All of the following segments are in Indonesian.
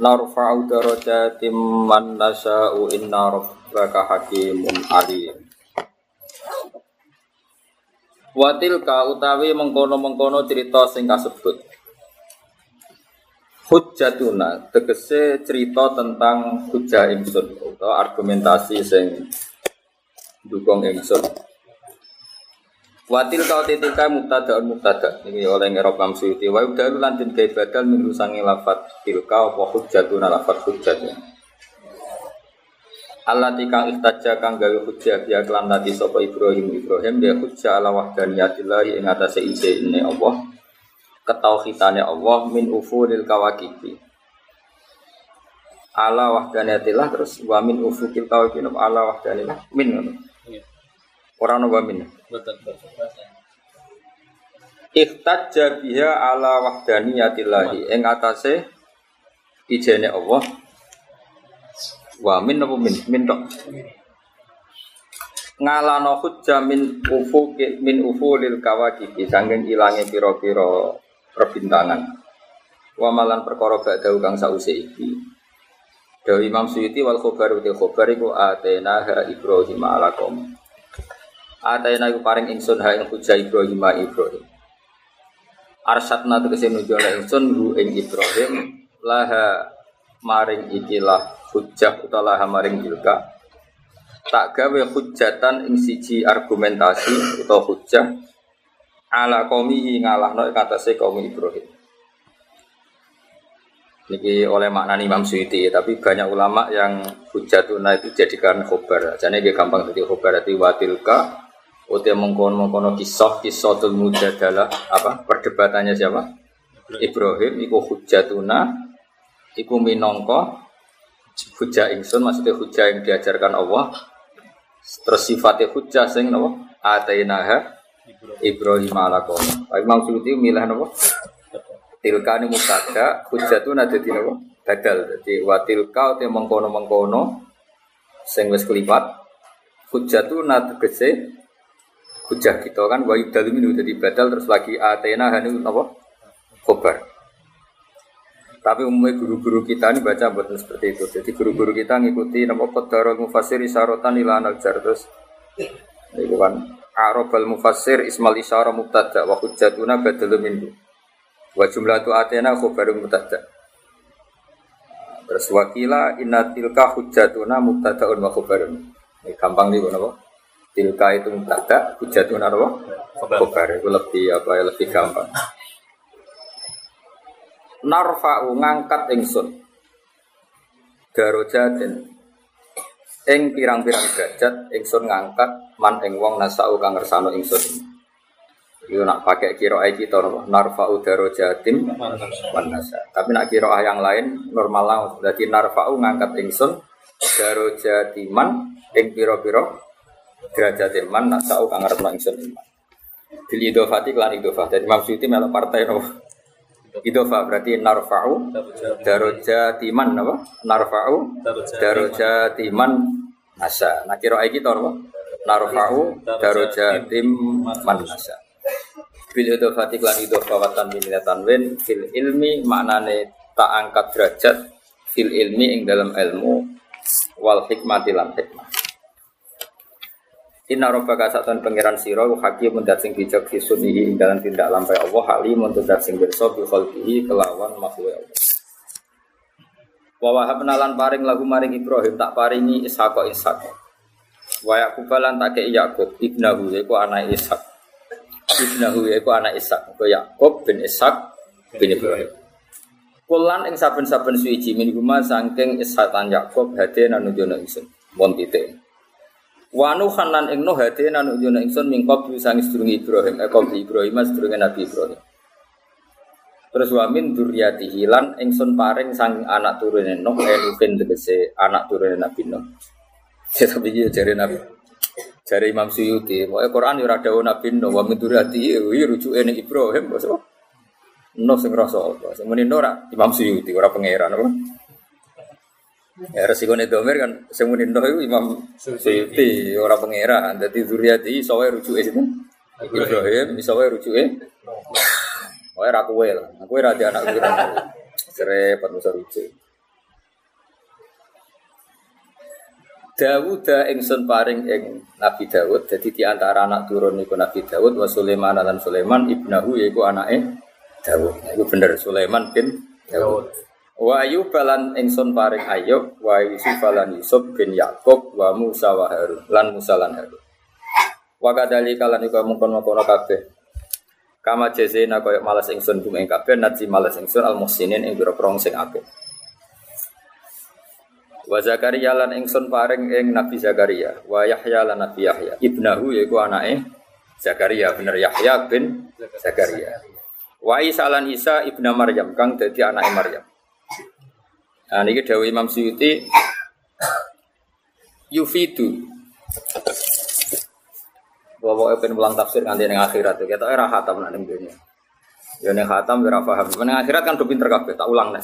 narfa'u darajatim man nasha'u inna rabbaka hakimun alim Watilka utawi mengkono-mengkono cerita sing kasebut Hujjatuna tegese cerita tentang hujah ingsun atau argumentasi sing dukung imsun. Watil kau titika mubtada mubtada ini oleh ngerok Imam Suyuti wa yubdalu lan den gawe badal min sangi lafat tilka apa hujjatuna lafat hujjatnya. Allah tika ikhtaja kang gawe hujjah biya kelan tadi sapa Ibrahim. Ibrahim dia hujjah ala wahdaniyatillahi ing atase ini Allah ketauhidane Allah min ufulil kawakibi. Ala wahdaniyatillah terus wa min ufukil kawakibi ala wahdanillah min Orang nopo min. Betul. Ikhtajja biha ala wahdaniyatillahi ing atase ijene Allah. Wa min nopo min? Min tok. Ngalano hujjah min ufu min ufulil kawakib sanging ilange pira-pira perbintangan. Wa malan perkara badhe kang sause iki. Dewi Imam Suyuti wal khobar uti khobar iku atena ha Ibrahim ala kaum. Atayna iku paring ingsun ha ing hujah Ibrahim Ibrahim. Arsatna tegese nunjuk ingsun hu ing Ibrahim laha maring ikilah hujah utawa maring ilka. Tak gawe hujatan ing siji argumentasi utawa hujah ala qaumihi ngalahno ing atase kaum Ibrahim. Niki oleh makna Imam Suyuti, tapi banyak ulama yang hujatuna itu jadikan khobar. Jadi gampang jadi khobar, jadi watilka Utia mengkono mengkono kisah kisah tul mujadalah apa perdebatannya siapa? Ibrahim iku hujatuna iku minongko hujah ingsun maksudnya hujah yang diajarkan Allah terus sifatnya hujah sing nopo atainaha Ibrahim ala kaum. Imam Suyuti milih nopo? Tilka ini hujah hujatuna dadi nopo? Badal dadi wa tilka utia mengkono mengkono sing wis kelipat hujatuna tegese hujah kita kan wa yudal minu jadi badal terus lagi atena hanu apa? Khobar. Tapi umumnya guru-guru kita ini baca buatan seperti itu. Jadi guru-guru kita ngikuti nama qadar mufassir isarotan ila najar terus itu kan arabal mufassir ismal isyara mubtada wa hujjatuna badal minhu. Wa jumlah tu atena khobar mubtada. Terus wakila inna tilka hujjatuna mubtadaun wa khobarun. Ini gampang nih apa Tilka itu mubtada, hujatun apa? Khobar itu lebih apa ya lebih gampang. Narfa'u ngangkat ingsun darojatin ing pirang-pirang derajat ingsun ngangkat man ing wong nasau kang ngersano ingsun. Itu nak pakai kiroah kita napa? Narfa'u darojatin man nasa. Tapi nak kiroah yang lain normal lah. Jadi narfa'u ngangkat ingsun darojatiman ing piro-piro derajat iman nak tahu kang ngarep ingsun iman. Bil idofati kelan idofah. Jadi Imam Suyuti melok partai no. Idofah berarti narfa'u darajat iman apa? Narfa'u darajat iman nasa. Nah kira iki to apa? Narfa'u darajat iman nasa. Bil idofati kelan idofah watan minatan wen fil ilmi maknane tak angkat derajat fil ilmi ing dalam ilmu wal hikmati lan hikmah. Inna rabbaka satan pangeran sira hakim mundat sing bijak fi sunnihi ing tindak lampai Allah halim untuk dat sing berso bi khalqihi kelawan makhluk Allah. Wa wahabna lan paring lagu maring Ibrahim tak paringi Ishaq Ishaq. Wa Yaqub lan tak kei Yaqub ibnahu yaiku anak Ishaq. Ibnahu yaiku anak Ishaq. Ko Yaqub bin Ishaq bin Ibrahim. Kulan ing saben-saben suci min guma saking Ishaq lan Yaqub hade nanujono ingsun. Mon titik. Wanu khanan ing Nuh hati nanu jono ingsun mingkop sang sedurunge Ibrahim, eh kop Ibrahim sedurunge Nabi Ibrahim. Terus wa min dzurriyyatihi lan ingsun paring sang anak turune Nuh Enufin tegese anak turune Nabi Nuh. Ya tapi dia jare Nabi. Jare Imam Suyuti, pokoke Quran yo ora dawuh Nabi Nuh wa min dzurriyyatihi iki rujuke ning Ibrahim kok. Nuh sing rasa apa? Sing muni ora Imam Suyuti ora pangeran apa? Ya resiko nih domir kan semunin doh itu Imam Suyuti orang pangeran. Jadi zuriati soalnya rujuk itu Ibrahim, soalnya rujuk Oh ya aku lah, aku raja anak gue serempet musa rujuk. Dawud ingsun paring ing Nabi Dawud jadi di antara anak turun iku Nabi Dawud wa Sulaiman dan Sulaiman ibnahu yaiku anake Dawud. Iku bener Sulaiman bin Dawud. Wa Ayub lan ingsun paring Ayub, wa Yusuf lan Yusuf bin Yakub, wa Musa wa Harun lan Musa lan Harun. Wa kadali kalan iku mungkon-mungkon kabeh. Kama jazena koyo malas ingsun kum ing kabeh nati malas ingsun al muhsinin ing boro sing apik. Wa Zakaria lan ingsun paring ing Nabi Zakaria, wa Yahya lan Nabi Yahya. Ibnahu yaiku anake Zakaria, bener Yahya bin Zakaria. Wa Isa lan Isa ibna Maryam kang dadi anake Maryam. Nah, ini Dawi Imam Suyuti yufidu. Bawa pengen pulang tafsir nanti yang akhirat itu. Kita era khatam nak dunia. Ya ning paham. Ning akhirat kan pinter kabeh, tak ulang nih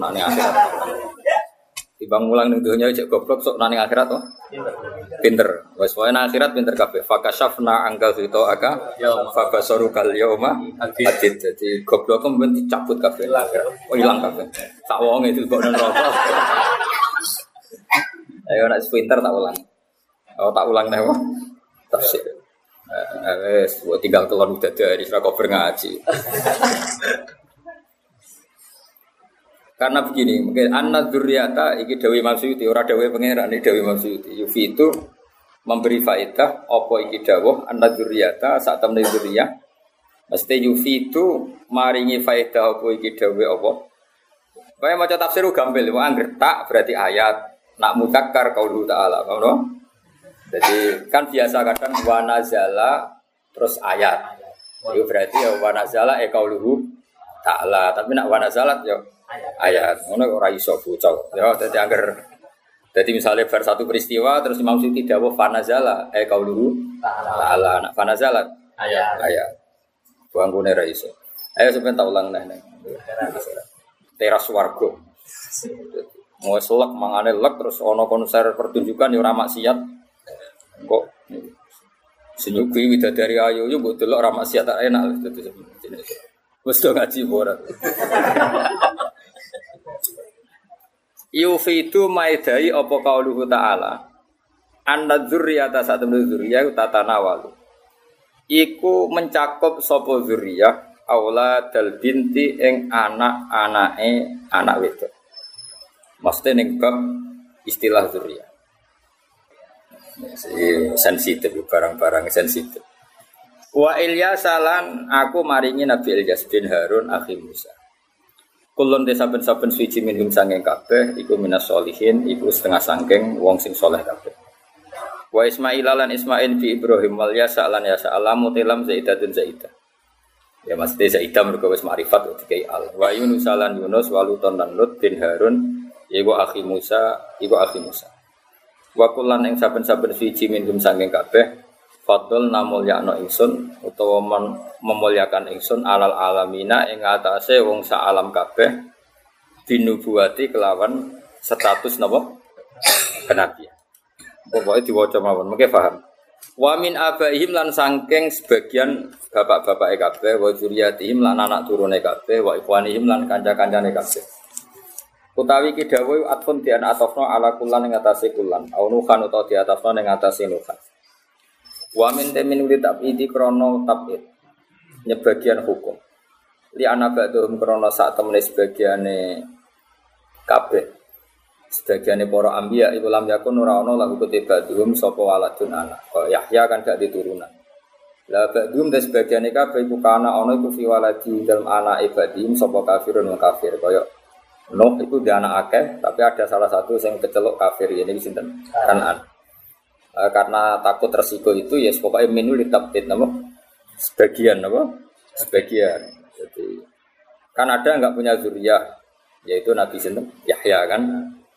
nak ning akhirat. Tibang ulang ning dunia cek goblok sok nak ning akhirat tuh. Pinter. Wes wae nang akhirat pinter kabeh. Fakashafna angkal itu aga fakasaru kal yauma hadid. Jadi goblok kemudian dicabut kabeh akhirat. Oh hilang kabeh. Tak wong itu kok nang rokok. Ayo nak pinter tak ulang. Oh tak ulang nih Tafsir. Eh, buat tinggal telur udah dari cover ngaji. Karena begini, mungkin anak duriata iki Dewi Maksudi, orang Dewi Pangeran ini Dewi Maksudi. Yufi itu memberi faedah apa iki dawuh anak duriata saat temen duriyah. Mesti Yufi itu maringi faedah apa iki dawuh apa. Kaya maca tafsir gampil, wong anggere tak berarti ayat, nak mutakkar qaulu ta'ala, paham jadi kan biasa kadang wanazala terus ayat. Itu berarti ya wanazala e kauluhu ta'ala. Tapi nak wanazalat ya ayat. Ngono ora iso bocah. Ya dadi angger jadi misalnya bar satu peristiwa terus Imam Siti dawuh fanazala e kauluhu ta'ala. Nak fanazalat ayat. Ayat. Buangkune ra iso. Ayo sampeyan tak ulang neh. Teras warga. Mau selek mangane lek terus ono konser pertunjukan ya ora maksiat Kok senyuki widadari ayu yo mbok delok ra maksiat tak enak Wes do ngaji ora. Yufidu maidai apa kauluhu ta'ala Anda dzurriyata saat temen dzurriyah tatanawalu Iku mencakup sopo dzurriyah aula dal binti ing anak-anake anak wedok. Maksudnya ning istilah dzurriyah sensitif barang-barang sensitif. Wa Ilyas salan aku maringi Nabi Ilyas bin Harun akhi Musa. Kulon desa saben-saben suci minhum sangking kabeh iku minas solihin iku setengah sangking wong sing soleh kabeh. Wa Ismail lan Ismail bi Ibrahim wal yasa lan yasa alamu telam zaidatun zaidah. Ya maksudnya Zaidah mereka wis ma'rifat dikai al. Wa Yunus lan Yunus waluton lan Lut bin Harun iku akhi Musa iku akhi Musa. Wa kullan ing saben-saben suci minhum sanging kabeh fadl namulyakno ingsun utawa memuliakan ingsun alal alamina ing atase wong sak alam kabeh binubuwati kelawan status napa kenabian. Pokoknya diwaca mawon, mungkin paham. Wa min abaihim lan sangking sebagian bapak-bapak kabeh wa zuriyatihim lan anak turune kabeh wa ikhwanihim lan kanca-kancane kabeh. Utawi ki dawuh atfun di anak atofno ala kulan ing atase kulan. Au nuhan utawa di atofno ing atase nuhan. Wa min temin uli tabidi krono tabid. Nyebagian hukum. Li anak ba'dhum krono sak temene sebagiane kabeh. Sebagiane para ambiya iku lam yakun ora ana lahu kutibaduhum sapa waladun anak. Kaya Yahya kan gak diturunan. Lah ba'dhum dan sebagiane kabeh iku kana ana iku fi waladi dalem anak ibadihim sapa kafirun kafir kaya Nuh itu dia anak akeh, tapi ada salah satu yang kecelok kafir ini sinten kanan. Uh, karena takut resiko itu ya pokoknya minu ditabtit nama sebagian apa sebagian. Jadi Kan ada nggak punya zuriyah, yaitu Nabi Sinten Yahya kan.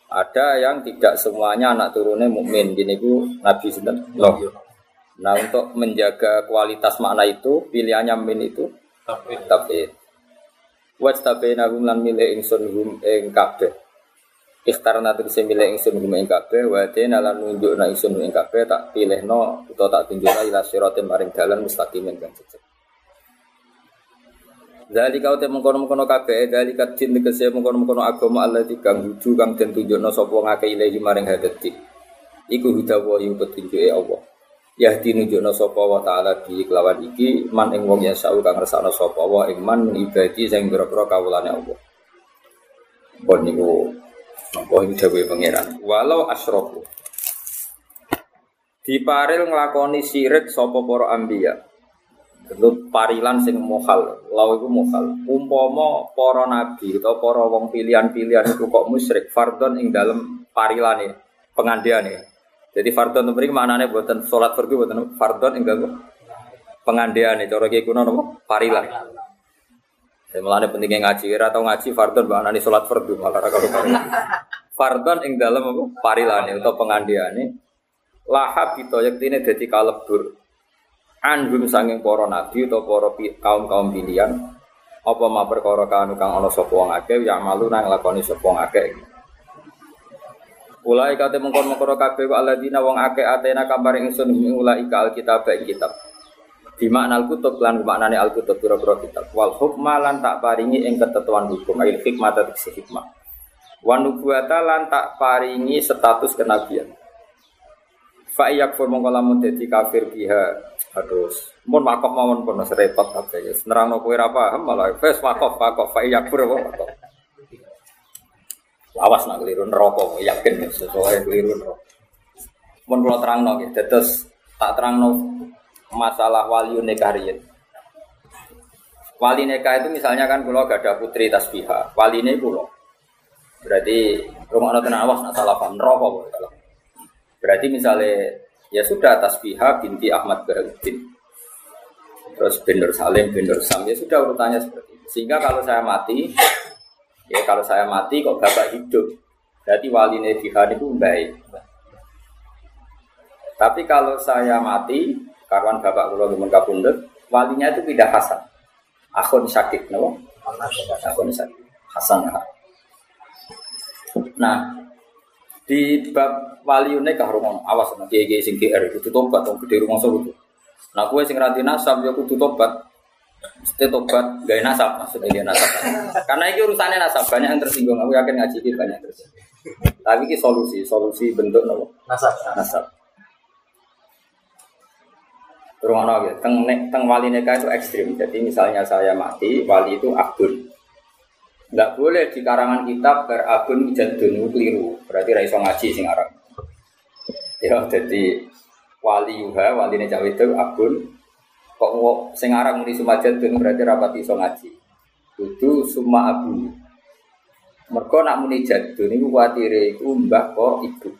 Ada yang tidak semuanya anak turunnya mukmin. Gini bu Nabi Sinten Nuh. Nah untuk menjaga kualitas makna itu, pilihannya min itu tapi Wajtabena hum lan milih ingsun hum ing kabeh. Ikhtarna tegese milih ingsun hum ing kabeh wa dena lan nunjukna ingsun ing kabeh tak pilihno utawa tak tunjukna ila siratin maring dalan mustaqimin kang cecek. Dari kau temu kono kono kabeh, dari kadin tegese mengkono kono agama Allah di kang huju kang den tunjukno sapa ngake ilahi maring hadati. Iku hudawa ing petunjuke Allah. Yahdi nunjukna sapa wa taala bi kelawan iki man ing wong yasau kang ngersakno sapa wa ing man ibadi sing pira-pira kawulane Allah. Bon niku napa iki dawuhe pangeran. Walau asyraku. Diparil nglakoni sirik sapa para anbiya. Tentu parilan sing mohal, lau iku mohal. Umpama para nabi atau para wong pilihan-pilihan itu kok musyrik fardon ing dalem parilane, pengandiane. Jadi fardon itu mriki maknane buatan sholat fardu buatan fardon enggak kok pengandian cara kiai kuno nopo parilan. Ya mulane pentingnya ngaji. Ora tau ngaji fardon maknane sholat fardu malah kalau parilan. Fardon ing apa? Parilane atau pengandiane lahab itu yektine dadi kalebur. Anhum sanging para nabi atau para kaum-kaum pilihan. Apa ma perkara kanu kang ana sapa wong akeh ya malu nang lakoni sapa wong akeh. Ulai kate mengkoro kabeh wa alladzina wong akeh atena kabar ingsun ing ulai ka alkitab kitab. Di makna al-kutub lan maknane al-kutub pira-pira kitab. Wal hukma lan tak paringi ing ketentuan hukum ail hikmah ta hikmah. Wan nubuwata lan tak paringi status kenabian. Fa yakfur mongko lamun dadi kafir biha. Aduh, mun makof mawon pun serepot kabeh. Nerangno kowe ora paham malah wis makof makof fa yakfur apa Awas nak keliru neraka, yakin sesuai keliru neraka. Mun kula terangno nggih, dados tak terangno masalah wali nekariyin. Wali nikah itu misalnya kan kalau gak ada putri tasbihah, wali ini pulau. Berarti rumah anak awas nak salah paham neraka kalau. Berarti misalnya ya sudah tasbihah binti Ahmad Baharudin. Terus Bendur Salim, Bendur Sam ya sudah urutannya seperti itu. Sehingga kalau saya mati, Ya kalau saya mati kok bapak hidup, berarti wali Nebihan itu baik. Tapi kalau saya mati, karuan bapak kula gemen kapundhut, walinya itu tidak Hasan. Akhun sakit, no? Akhun sakit. Hasan. Nah, di bab wali kah rumah awas nanti kiai sing GR itu tobat dong gede rumah itu. Nah, kue sing ranti nasab ya kudu tobat. Mesti tobat gak nasab maksudnya dia nasab. Karena itu urusannya nasab banyak yang tersinggung. Aku yakin ngaji ini banyak tersinggung. Tapi ini solusi, solusi bentuk nopo nasab. Nasab. Rumah ya, teng teng wali nikah itu ekstrim. Jadi misalnya saya mati, wali itu akun. Enggak boleh di karangan kitab berabun jadun keliru. Berarti raiso ngaji sing arang. Ya, jadi wali yuha, wali cawe itu akun, Kok mau sing aran muni sumajat ben berarti rapat iso ngaji. Kudu summa abu. Nak muni jadun niku kuwatire iku mbah kok ibu.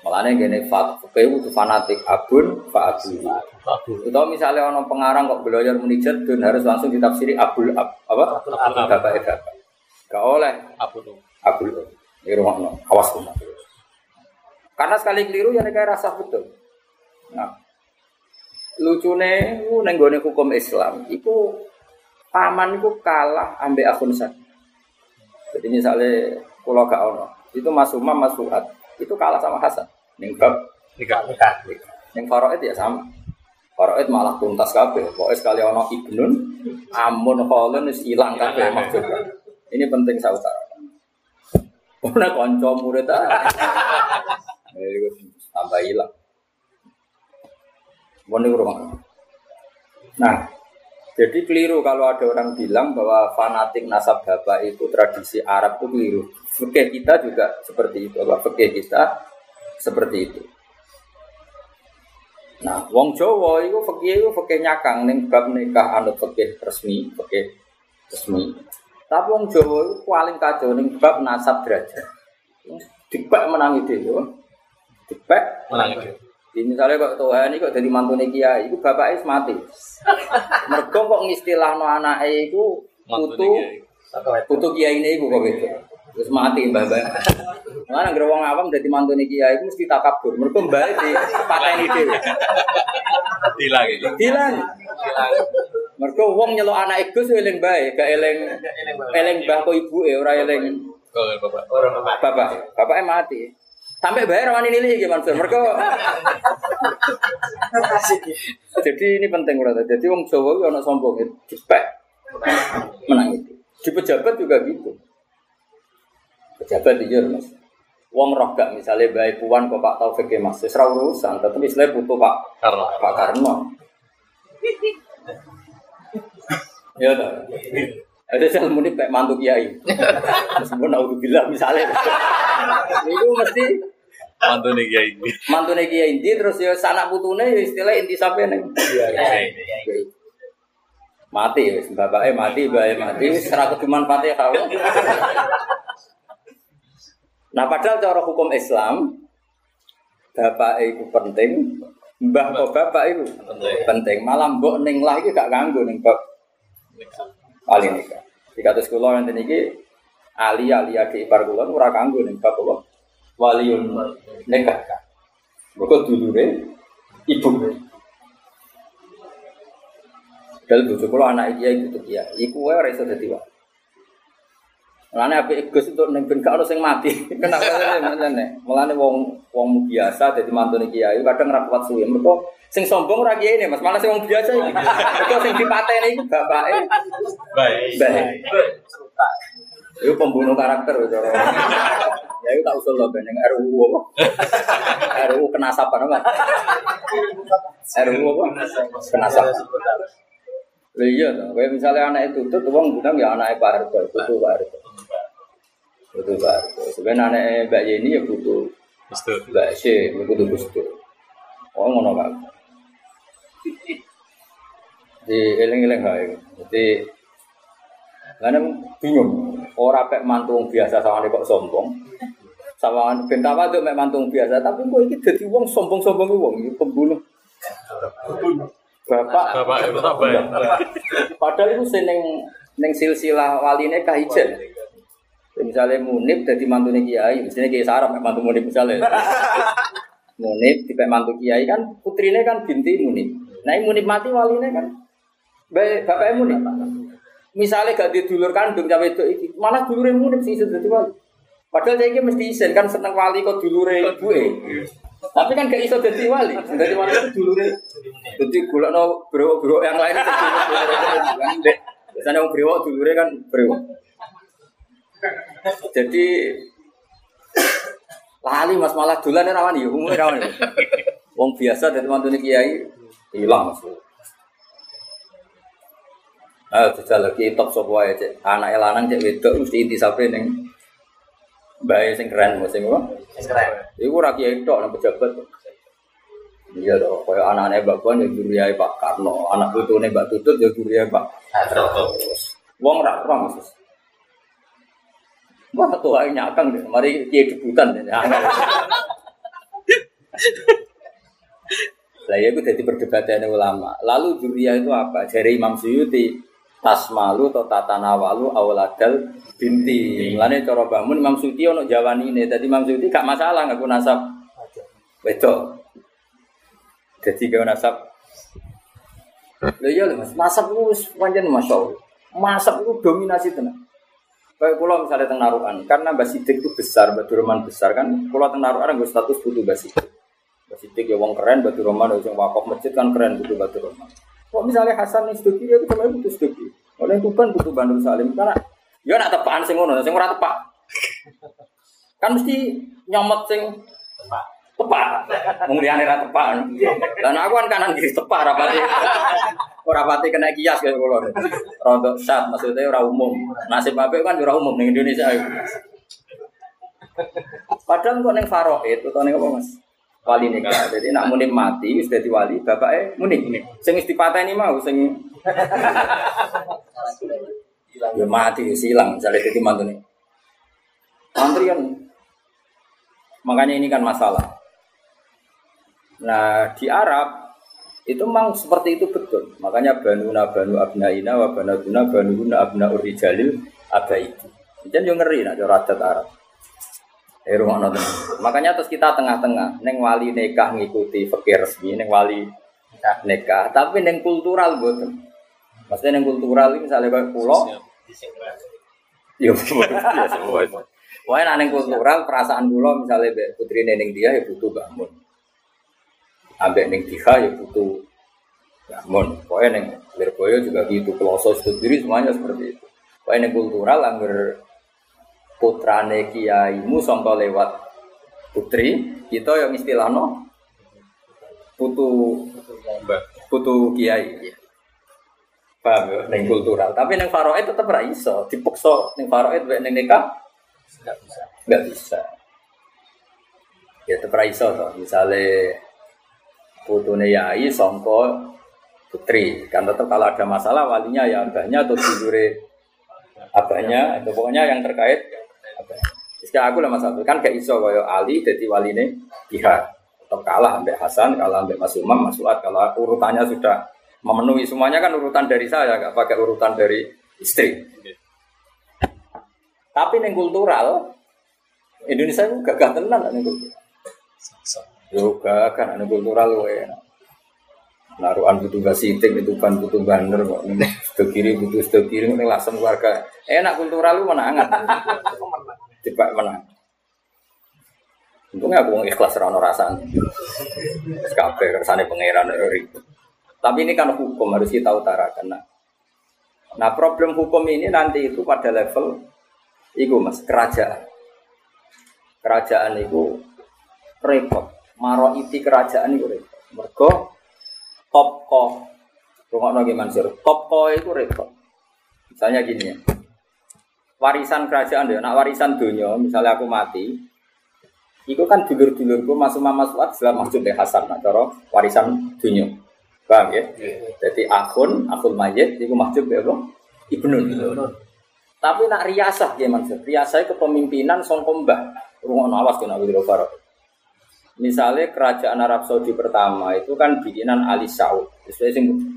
Malahnya gini, fakih itu fanatik abun, fa. Itu misalnya orang pengarang kok belajar muni jadun harus langsung ditafsiri abul ab, apa? Bapak itu bapak. Gak oleh. Abul. Abul. Ini rumah awas rumah. Karena sekali keliru ya kayak rasa betul. Nah, lucune neng gone hukum Islam iku paman iku kalah ambek akun sak. Jadi misalnya pulau gak ono, itu Mas Umam Mas Fuad itu kalah sama Hasan. Ning bab nikah nikah. Ning Faraid ya sama. Faraid malah tuntas kabeh. Pokoke sekali ono Ibnun Amun Khalun wis ilang kabeh maksudnya. Ini penting saya utarakan. Ora kanca murid ah. tambah hilang. rumah. Nah, jadi keliru kalau ada orang bilang bahwa fanatik nasab bapak itu tradisi Arab itu keliru. Fikih kita juga seperti itu. Bahwa fikih kita seperti itu. Nah, wong Jawa itu fikih itu fikih nyakang ning bab nikah anut fikih resmi, fikih resmi. Tapi wong Jawa itu paling kacau ning bab nasab derajat. Dipek menangi dhewe. Dipek menangi dhewe. Jadi misalnya kok Tuhan ini kok jadi mantu kiai, itu bapaknya mati. Mereka kok ngistilah no anak itu putu putu kiai ini iku kok itu. Terus mati mbah mbah. Mana nggak wong awam jadi mantu nih kiai itu mesti takabur. Mereka mbah di pateni dhewe. Hilang itu. Hilang. Mereka wong nyelok anak Gus eling bae, gak eling eling mbah kok ibuke ora eling Bapak. bapak. Bapaknya mati. Sampai bayar rawani nilai iki Mansur. Mereka Jadi ini penting berarti. Jadi wong Jawa itu anak sombong itu dipek menang itu. Di pejabat juga gitu. Pejabat iya mas. Wong roh gak misalnya baik puan kok Pak Taufik ya, mas, serah urusan. Tapi istilahnya butuh Pak Karena. Pak Karno. Ya toh. Ada saya muni kayak mantu kiai. Meskipun aku bilang misalnya. Itu mesti Mantu nih kiai ini. mantu kiai inti terus ya sanak putune ya istilah inti sampai neng. Mati wis bapake mati, mbake mati wis ora kudu manfaate kau. Nah padahal cara hukum Islam bapak itu penting, mbah kok bapak itu penting. Malah mbok ning lah iki gak ganggu ning bab wali nikah. Di kados kula nanti niki ali ali adi ipar kula ora kanggo ning bab? Waliun nikah. Mergo dulure ibu. Dal bojo kula anak iki iku tuh ya. Iku wae ora iso dadi wae. Mulane apik Gus untuk ning ben gak ono sing mati. Kenapa mulane? Mulane wong wong biasa dadi mantune kiai kadang ra kuat suwe. Mergo sing sombong ora kiai Mas, malah sing wong biasa iki. Mergo sing dipateni iku bapake Baik. baik. Itu pembunuh karakter cara. Ya itu tak usul loh beneng RUU apa? RUU kenasapan apa? RUU apa? Kenasapan. Lha iya kayak misalnya anak itu tuh wong bilang ya anak Pak Harto, butuh Pak Harto. Butuh Pak Harto. Sebenarnya anak Mbak Yeni ya butuh. Mbak Sy, ya butuh Gus Dur. Oh ngono kan. Di eling-eling hae. Jadi karena bingung, orang pek mantung biasa sama kok sombong. Sama bentawa tuh mek mantung biasa, tapi kok iki dadi wong sombong-sombong wong iki pembunuh. Bapak Bapak Bapak. Padahal itu seneng neng silsilah waline kahijen. Misalnya Munib jadi mantunya Kiai, misalnya Kiai Sarap mantu Munib misalnya. Munib tipe mantu Kiai kan putrinya kan binti Munib. Nah ini Munib mati waline kan bapaknya Munib. Misalnya gak didulur kandung cawe itu iki, malah dulure Munib sih sudah wali. Padahal saya ini mesti isen kan seneng wali kok dulure ibu Tapi kan gak iso jadi wali. Jadi wali itu dulure. Jadi gula no bro yang lain itu dulure. Biasanya orang brewok dulure kan brewok. Jadi lali mas malah dolan rawan ya umumnya rawan ya. Wong biasa dari mantu kiai hilang mas. Ayo jajal lagi top sop wae cek anak lanang cek wedok mesti inti sampe ning bae sing keren sing apa? Iku ora kiai tok nang pejabat. Iya dong, kaya anak-anak Mbak Puan ya juriai Pak Karno, anak putune Mbak Tutut ya juriai Pak Wong ora ora Mas. Wah, tuh ae nyakang deh. Mari kiai debutan deh. Lah ya itu jadi perdebatan ulama. Lalu juria itu apa? Dari Imam Suyuti tasmalu atau tatanawalu awaladal binti. Mulane cara bangun Imam Suyuti ono jawani ini. Tadi Imam Suyuti gak masalah ngaku nasab wedok. Jadi gak nasab. Lah iya lho Mas, nasab wis pancen masyaallah. Nasab itu dominasi tenan. Kayak pulau misalnya teng Narukan, karena Mbak Sidik itu besar, Mbak Durman besar kan, pulau teng Narukan gue status butuh Mbak Sidik. Mbak Sidik ya wong keren, Mbak Durman yang wakaf masjid kan keren butuh Mbak Durman. Kok misalnya Hasan nih Stuki ya itu cuma butuh Stuki. Oleh Tuban butuh Bandung Salim karena ya nak tepaan sing ngono, sing ora tepak. Kan mesti nyomot sing tepak. Wong liyane ra tepak. Dan aku kan kanan kiri tepak rapati. Ora pati kena kias kaya kula. Rontok sat maksudnya ora umum. Nasib apik kan ora umum ning Indonesia. Padahal kok ning faraid utawa ning apa Mas? Wali nikah. Jadi nak munib mati wis dadi wali, bapake munib. Sing dipateni mau sing ya mati silang misalnya jadi mantune. Mantri kan makanya ini kan masalah. Nah di Arab Itu memang seperti itu betul. Makanya banuna banu abnaina wa banatuna banuhuna abna urijalil abaidi. Jadi yang ngeri nak adat Arab. Eh rumah nonton. Makanya terus kita tengah-tengah. Neng wali nikah ngikuti fakir resmi, neng wali nikah. Tapi neng kultural buatan. Maksudnya neng kultural ini misalnya kayak pulau. Ya, ya semua. Wah, neng kultural perasaan pulau misalnya putri neng dia ya butuh bangun ambek neng tiga ya butuh namun pokoknya neng Lirboyo juga gitu Peloso diri semuanya seperti itu pokoknya neng kultural angger putrane kiaimu sangka lewat putri kita yang istilahno putu putu kiai. Paham ya? Neng kultural. Tapi neng faroe tetap ra iso. Dipaksa neng faroe neng nikah nggak bisa. Nggak bisa. Ya tetap ra iso toh misalnya putune yai songko putri. Kan tetap kalau ada masalah walinya ya abahnya atau tidure abahnya. Itu pokoknya yang terkait Jika aku lah mas kan gak iso kaya Ali jadi waline pihak atau kalah ambek Hasan kalah ambek Mas Umam Mas Suat kalau urutannya sudah memenuhi semuanya kan urutan dari saya gak pakai urutan dari istri. Tapi neng kultural Indonesia itu gagah tenan neng kultural. Yoga kan anu kultural wae. Naruhan butuh gasiting itu kan butuh banner kok. Sebelah kiri butuh sebelah kiri ini lasem keluarga. Enak kultural lu menangan. Coba menang. Untungnya aku ikhlas rano rasanya. Kabeh rasanya pangeran ribut. Tapi ini kan hukum harus kita utarakan. Nah, nah problem hukum ini nanti itu pada level itu mas kerajaan. Kerajaan itu repot maro iti kerajaan itu repot. Mergo topko, rumah nabi Mansur, topko itu repot. Misalnya gini ya, warisan kerajaan deh, nak warisan dunia, misalnya aku mati, itu kan dulur-dulurku masuk mama suat setelah masuk deh Hasan, nak coro warisan dunia. Paham ya? Jadi akun, akun mayit, itu masuk deh apa? Ibnun. Tapi nak riasah ya Mansur, riasah kepemimpinan songkombah. Rumah awas kena Abdul Farok. Misalnya kerajaan Arab Saudi pertama itu kan bikinan Ali Saud.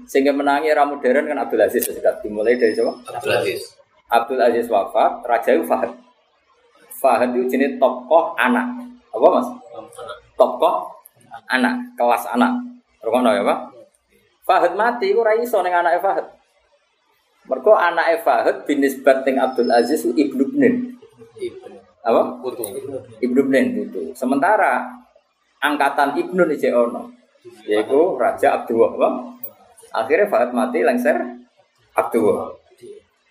Sehingga menangi era modern kan Abdul Aziz sudah dimulai dari siapa? Abdul Aziz. Abdul Aziz wafat, raja itu Fahad. Fahad itu jenis tokoh anak. Apa mas? Tokoh anak, kelas anak. Rokono ya pak? Fahad mati, itu raiso neng anak Fahad. Mereka anak Fahad binisbat dengan Abdul Aziz itu ibnu Bnin. Apa? Putu. Ibnu Bnin itu. Sementara angkatan Ibnu nih ono. Yaitu Raja Abdullah. Apa? Akhirnya Fahad mati lengser Abdullah.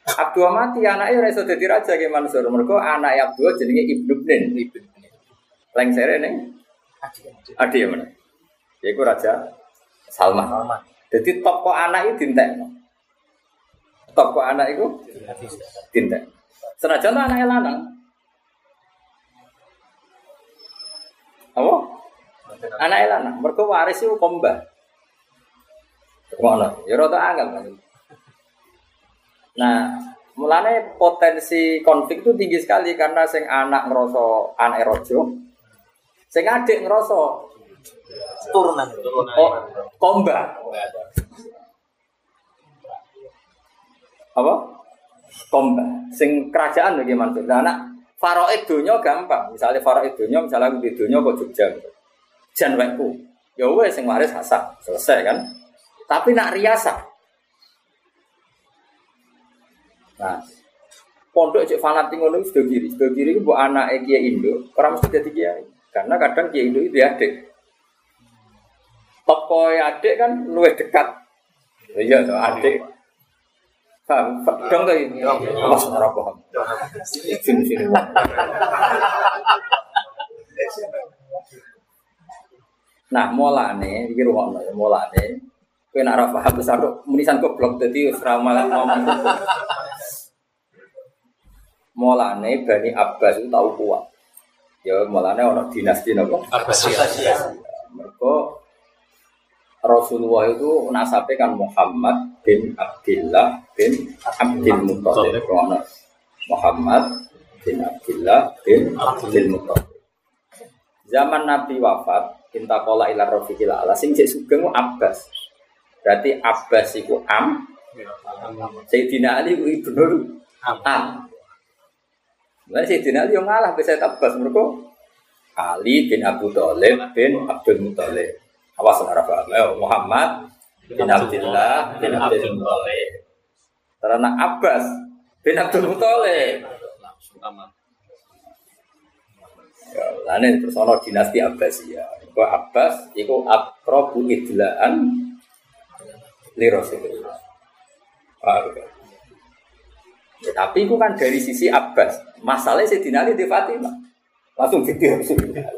Abdullah mati anaknya ora iso dadi raja ke Mansur. Mergo anak Abdullah jenenge Ibnu Bnin. Lengser ini Adi ya mana? Yaitu Raja Salman. Jadi toko anak itu dintek. Toko anak itu dintek. Senajan anaknya lanang. Apa? Anak lanang, mereka waris itu komba. Ngono, ya rada angel kan. Nah, mulane potensi konflik itu tinggi sekali karena sing anak ngerasa anak rojo, sing adik ngerasa Turunan. oh, komba. Apa? Komba. Sing kerajaan maksud. Nah, anak Faraid dunia gampang. Misalnya Faraid dunia, misalnya aku di dunia kok Jogja. Jan wekku. Ya wes sing waris Hasan. Selesai kan? Tapi nak riasa. Nah, pondok cek fanatik ngono itu sudah kiri, sudah kiri itu buat anak Kiai Indo, orang mesti jadi Kiai. Karena kadang Kiai Indo itu adik. Toko adik kan luwih dekat. Iya, tuh adik. Paham? Dong tuh ini. Mas ora paham. Sini sini. Nah, mulane iki rumakno ya mulane kowe nek ora paham wis aku munisan goblok dadi wis ra malah ngomong. Mulane Bani Abbas itu tahu kuat. Ya mulane ana dinasti napa? Abbasiyah. Mereka Rasulullah itu nasabnya kan Muhammad bin Abdullah bin Abdul Muttalib. Muhammad bin Abdullah bin Abdul Muttalib. Zaman Nabi wafat, intakola ila rofiqil ala, sing cek sugeng Abbas. Berarti Abbas iku am, Sayyidina Ali iku ibnu am. Mulai Sayyidina Ali yang ngalah bisa Abbas mereka Ali bin Abu Thalib bin Abdul Muthalib. Awas paham. Ayo Muhammad bin Abdullah bin Abdul Muthalib. Karena Abbas bin Abdul Muthalib. Ya, lane terus ana dinasti Abbasiyah. Kok Abbas iku akrabu idlaan li Rasulullah. Ya? Ya, tapi itu kan dari sisi Abbas. Masalahnya si Ali di Fatimah. Langsung jadi Rasulullah.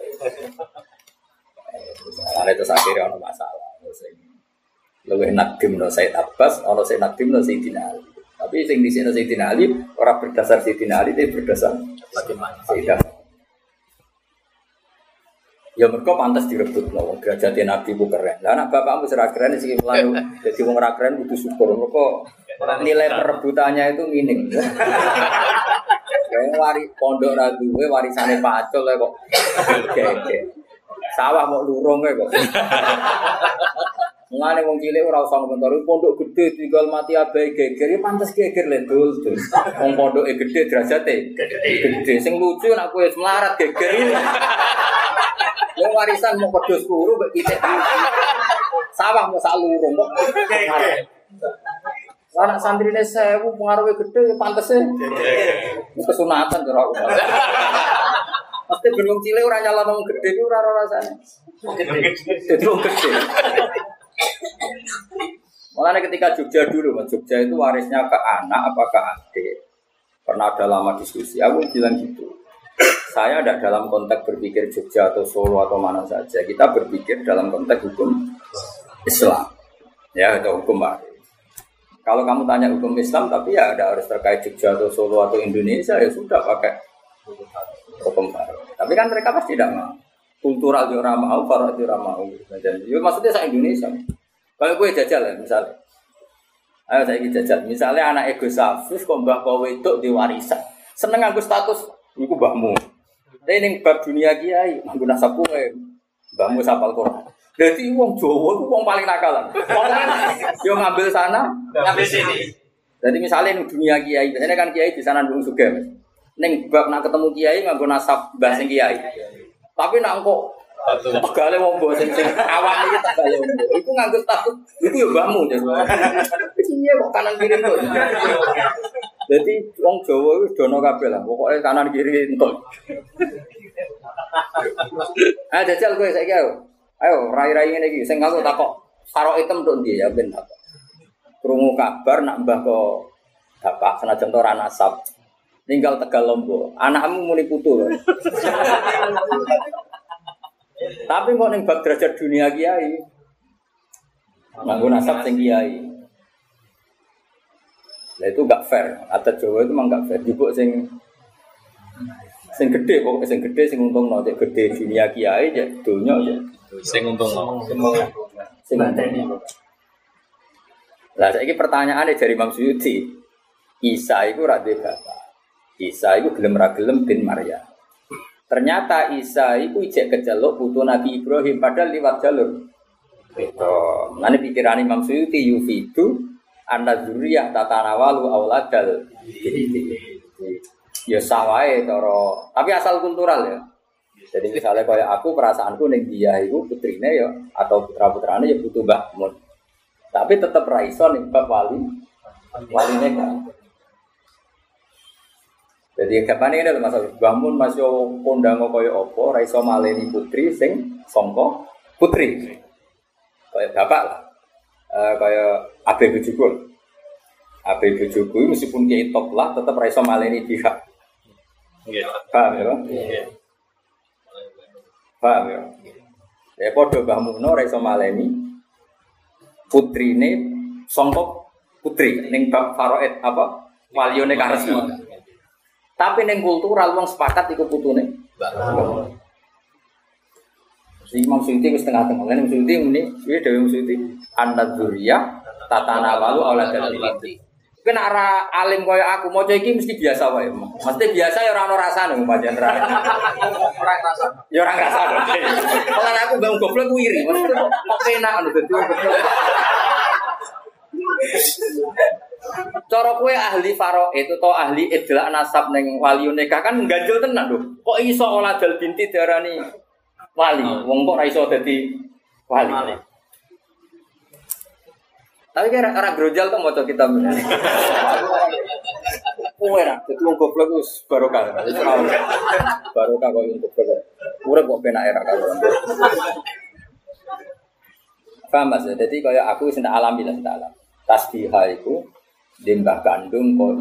Karena itu akhirnya ada masalah. Lebih nadim no Said Abbas, ono Said nadim no Sayyidina Ali. Tapi sing di sini Sayyidina Ali orang berdasar Sayyidina Ali, tapi berdasar Bagaimana? Sayyidina Ya mereka pantas direbut loh, derajatnya Nabi ku keren. Lah anak bapakmu serah keren sih melayu, jadi wong ora keren butuh syukur. Mereka nilai perebutannya itu minim. Kayak wari pondok raduwe warisane pacul kok. Oke, Sawah mau lurung kok. Mulane wong cilik ora usah ngomentari pondok gede tinggal mati abai geger ya pantes geger le dul. Wong pondoke gede derajate gede. Sing lucu nek kowe melarat geger. Wong warisan mau pedus guru mbek pitik. Sawah mau sak lurung kok. Anak santrine sewu pengaruhnya gede ya pantese. Kesunatan kira aku. Pasti belum cilik ora nyala nang gede ku ora rasane. Jadi wong gede. Makanya ketika Jogja dulu, Mas Jogja itu warisnya ke anak apa ke adik. Pernah ada lama diskusi, aku bilang gitu. Saya tidak dalam konteks berpikir Jogja atau Solo atau mana saja. Kita berpikir dalam konteks hukum Islam. Ya, atau hukum waris. Kalau kamu tanya hukum Islam, tapi ya ada harus terkait Jogja atau Solo atau Indonesia, ya sudah pakai hukum baru. Tapi kan mereka pasti tidak mau. Kultural juga mau, para juga mau. Ya, maksudnya saya Indonesia. Kalau gue jajal ya, misalnya. Ayo saya jajal. Misalnya anak ego safus, kok mbah kowe itu diwarisan. Seneng aku status, itu mbahmu. Tapi ini bab dunia kiai, aku nasab kowe. Mbahmu sapal Quran. Jadi wong Jawa itu wong paling nakalan. Yo ngambil sana, Ngambil sini. jadi misalnya dunia kiai, biasanya kan kiai di sana dulu juga. Neng bab nak ketemu kiai nganggo nasab sing kiai. Tapi nak kok tegale wong mbok sing sing awam iki tegale wong. Iku nganggo status, iku ya mbahmu. Iya kok kanan kiri tuh. Jadi wong Jawa itu dono kabeh lah, pokoknya kanan kiri entuk. Ah jajal kowe saiki ayo. Ayo rai-rai ngene iki sing aku takok karo item tok ndi ya ben takok. Krungu kabar nak mbah kok bapak senajan ora nasab. Ninggal Tegal Lombok. Anakmu muni putu. Tapi kok ning bab derajat dunia kiai. Nganggo nasab sing kiai. Lah itu gak fair. Adat Jawa itu memang gak fair. Jupuk sing sing gede pokoknya sing gede sing untung no cek gede dunia kiai ya dunia ya Sing untung no. sing untung. Lah saiki pertanyaane dari Imam Suyuti. Isa itu ra duwe bapak. Isa itu gelem ra gelem bin Maryam. Ternyata Isa itu ijek keceluk putu Nabi Ibrahim padahal liwat jalur. Itu. Nanti pikiran Imam Suyuti yufidu anda zuriyah tatanawalu auladal. Ya sawai toro. Tapi asal kultural ya. Jadi misalnya kayak aku perasaanku neng dia itu putrine ya atau putra putrane ya butuh mbah mun. Tapi tetap raiso nih bab wali wali kan. Jadi kapan ini ada masalah bangun masih kondang kaya opo raiso maleni putri sing songko putri. Kayak bapak lah Eh, kayak abe bujukul abe bujukul meskipun dia top lah tetap raiso maleni pihak Iya. paham ya? Iya. paham ya? Ya podo Mbah Muno raiso maleni putrine songkok putri ning bab faroet apa? Walione karesmi tapi ning kultural wong sepakat iku putune Si Imam Suyuti wis tengah-tengah. Lan Imam Suyuti muni, piye dhewe Imam Suyuti? Annad dzurriyyah tatana walu aulad dalil. Kena ara alim kaya aku maca iki mesti biasa wae. Mesti biasa ya ora ono rasane pancen ra. Orang rasa. Ya ora rasane. Kalau aku bang goblok ku iri, mesti kok dadi wong goblok. Cara kue ahli faro itu atau ahli idlak nasab neng wali nikah kan ganjel tenan lho. Kok iso olah dal binti darani wali? Wong kok ra iso dadi wali. Tapi kira orang grojal tuh mau kita Kue ra, jadi wong goblok wis barokah. Barokah kok wong goblok. Urip kok penak era karo. Paham Mas? Jadi kaya aku wis tak alami lah, tak alami. Tasbihah itu di mbah kandung kok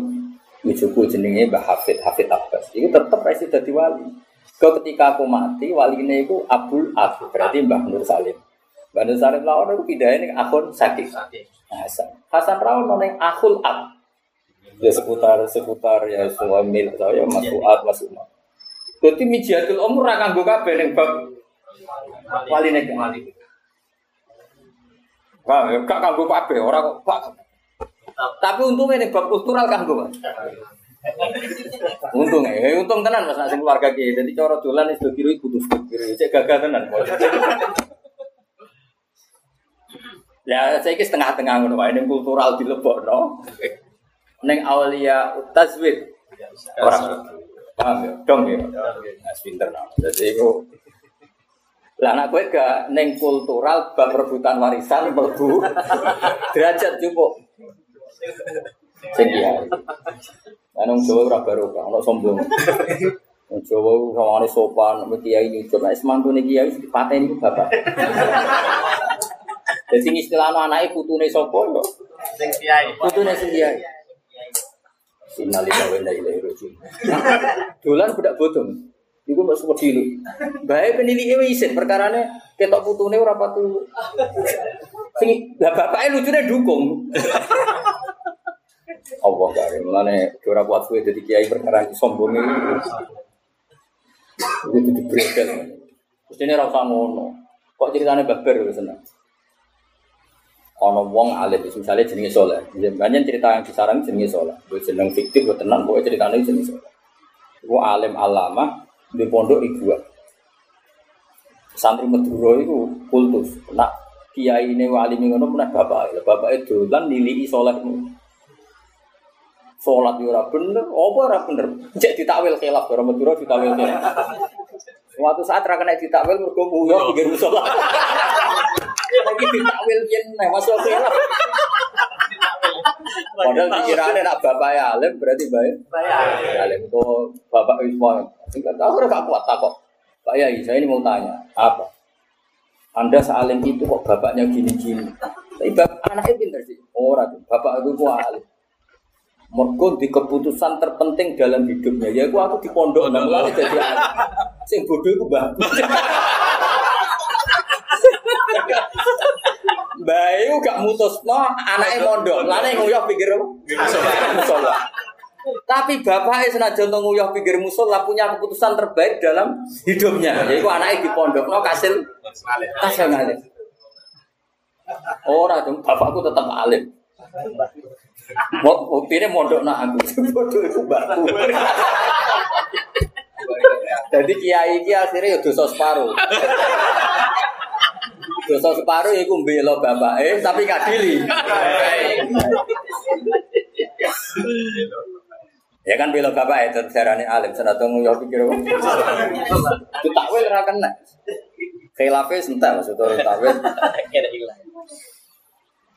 Ijuku jenenge Mbah Hafid Hafid Abbas. Itu tetep resi dadi wali. Kau ketika aku mati, wali ini itu Abdul Ab, berarti Mbah Nur Salim. Mbah Nur Salim lawan aku pindahin ke akun sakit. Hasan. Hasan Rawon noneng akul Ab. Ya seputar seputar ya semua mil saya Mas Fuad Mas Umar. Jadi mijiatul umur ra kanggo kabeh ning bab wali nek wali. Wah, ya gak kanggo kabeh, ora kok. Tapi untungnya nih bab kultural kanggo, Mas. Untung ya, untung tenan Mas nasi keluarga ki. Jadi cara wis do kiri kudu kiri. Cek gagah tenan. Ya, saya ki setengah-tengah ngono wae ning kultural dilebokno. Ning aulia tazwid. Orang. Paham ya? Dong ya. Nah, pinter nah. Jadi itu lah anak gue gak neng kultural bab rebutan warisan mlebu derajat cukup. Sing iya. Anong Jawa ora barokah, ono sombong. Wong Jawa sawane sopan, nek kiai nyucuk, nek semantune kiai dipateni ku bapak. Jadi istilahno anake putune sapa kok? Sing kiai. Putune sing kiai. Innalillahi wa inna ilaihi raji'un. Dolan budak bodong. Iku mbok suwe dulu. Bae penilike wis isin perkarane ketok putune ora patu. Sing lah bapake lucune dukung. Allah kare mulane ora kuat kowe dadi kiai perkara sombonge. Iku dadi bredel. Terus ini ora ngono. Kok ceritane babar wis seneng. Ono wong alim misalnya jenenge soleh. Banyak cerita yang disarang jenenge soleh. Gue jeneng fiktif, gue tenang, pokoknya ceritanya jenenge soleh. Gue alim alama di pondok ibu. Santri Madura itu kultus. Nak kiai ini wali ngono pernah bapak. Bapak itu dolan nilai soleh. Sholat yo ora bener, apa ora bener? Cek ditakwil khilaf, orang Madura ditakwil khilaf. Suatu saat ra kena ditakwil mergo nguyuh pinggir musola. Lagi ditakwil yen nek masuk khilaf. Padahal pikirannya nak bapak ya alim berarti baik. Alim itu bapak Ismail. Enggak tahu gak kuat tak kok. Pak Yai, saya ini mau tanya, apa? Anda sealim itu kok bapaknya gini-gini. Tapi bapak anaknya pintar sih. Orang bapak itu kok alim. Mergo di keputusan terpenting dalam hidupnya. Ya aku aku di pondok nang mulane jadi. Sing bodoh iku mbah. Bayu gak mutusno anaknya mondok. Lane nguyah pikir musola. Tapi bapaknya senajan to nguyah pikir musola punya keputusan terbaik dalam hidupnya. Yaitu anaknya di pondok no kasil kasil ngalim. Ora dong, bapakku tetap alim. Buktinya mondok nak aku, bodoh itu. Jadi kiai kiai akhirnya ya dosa separuh. Dosa separuh iku mbelo bapake tapi gak dili. Ya kan belo bapak itu darane alim senajan yo pikir. Itu takwil ora kena. Khilafe sentak maksudnya takwil.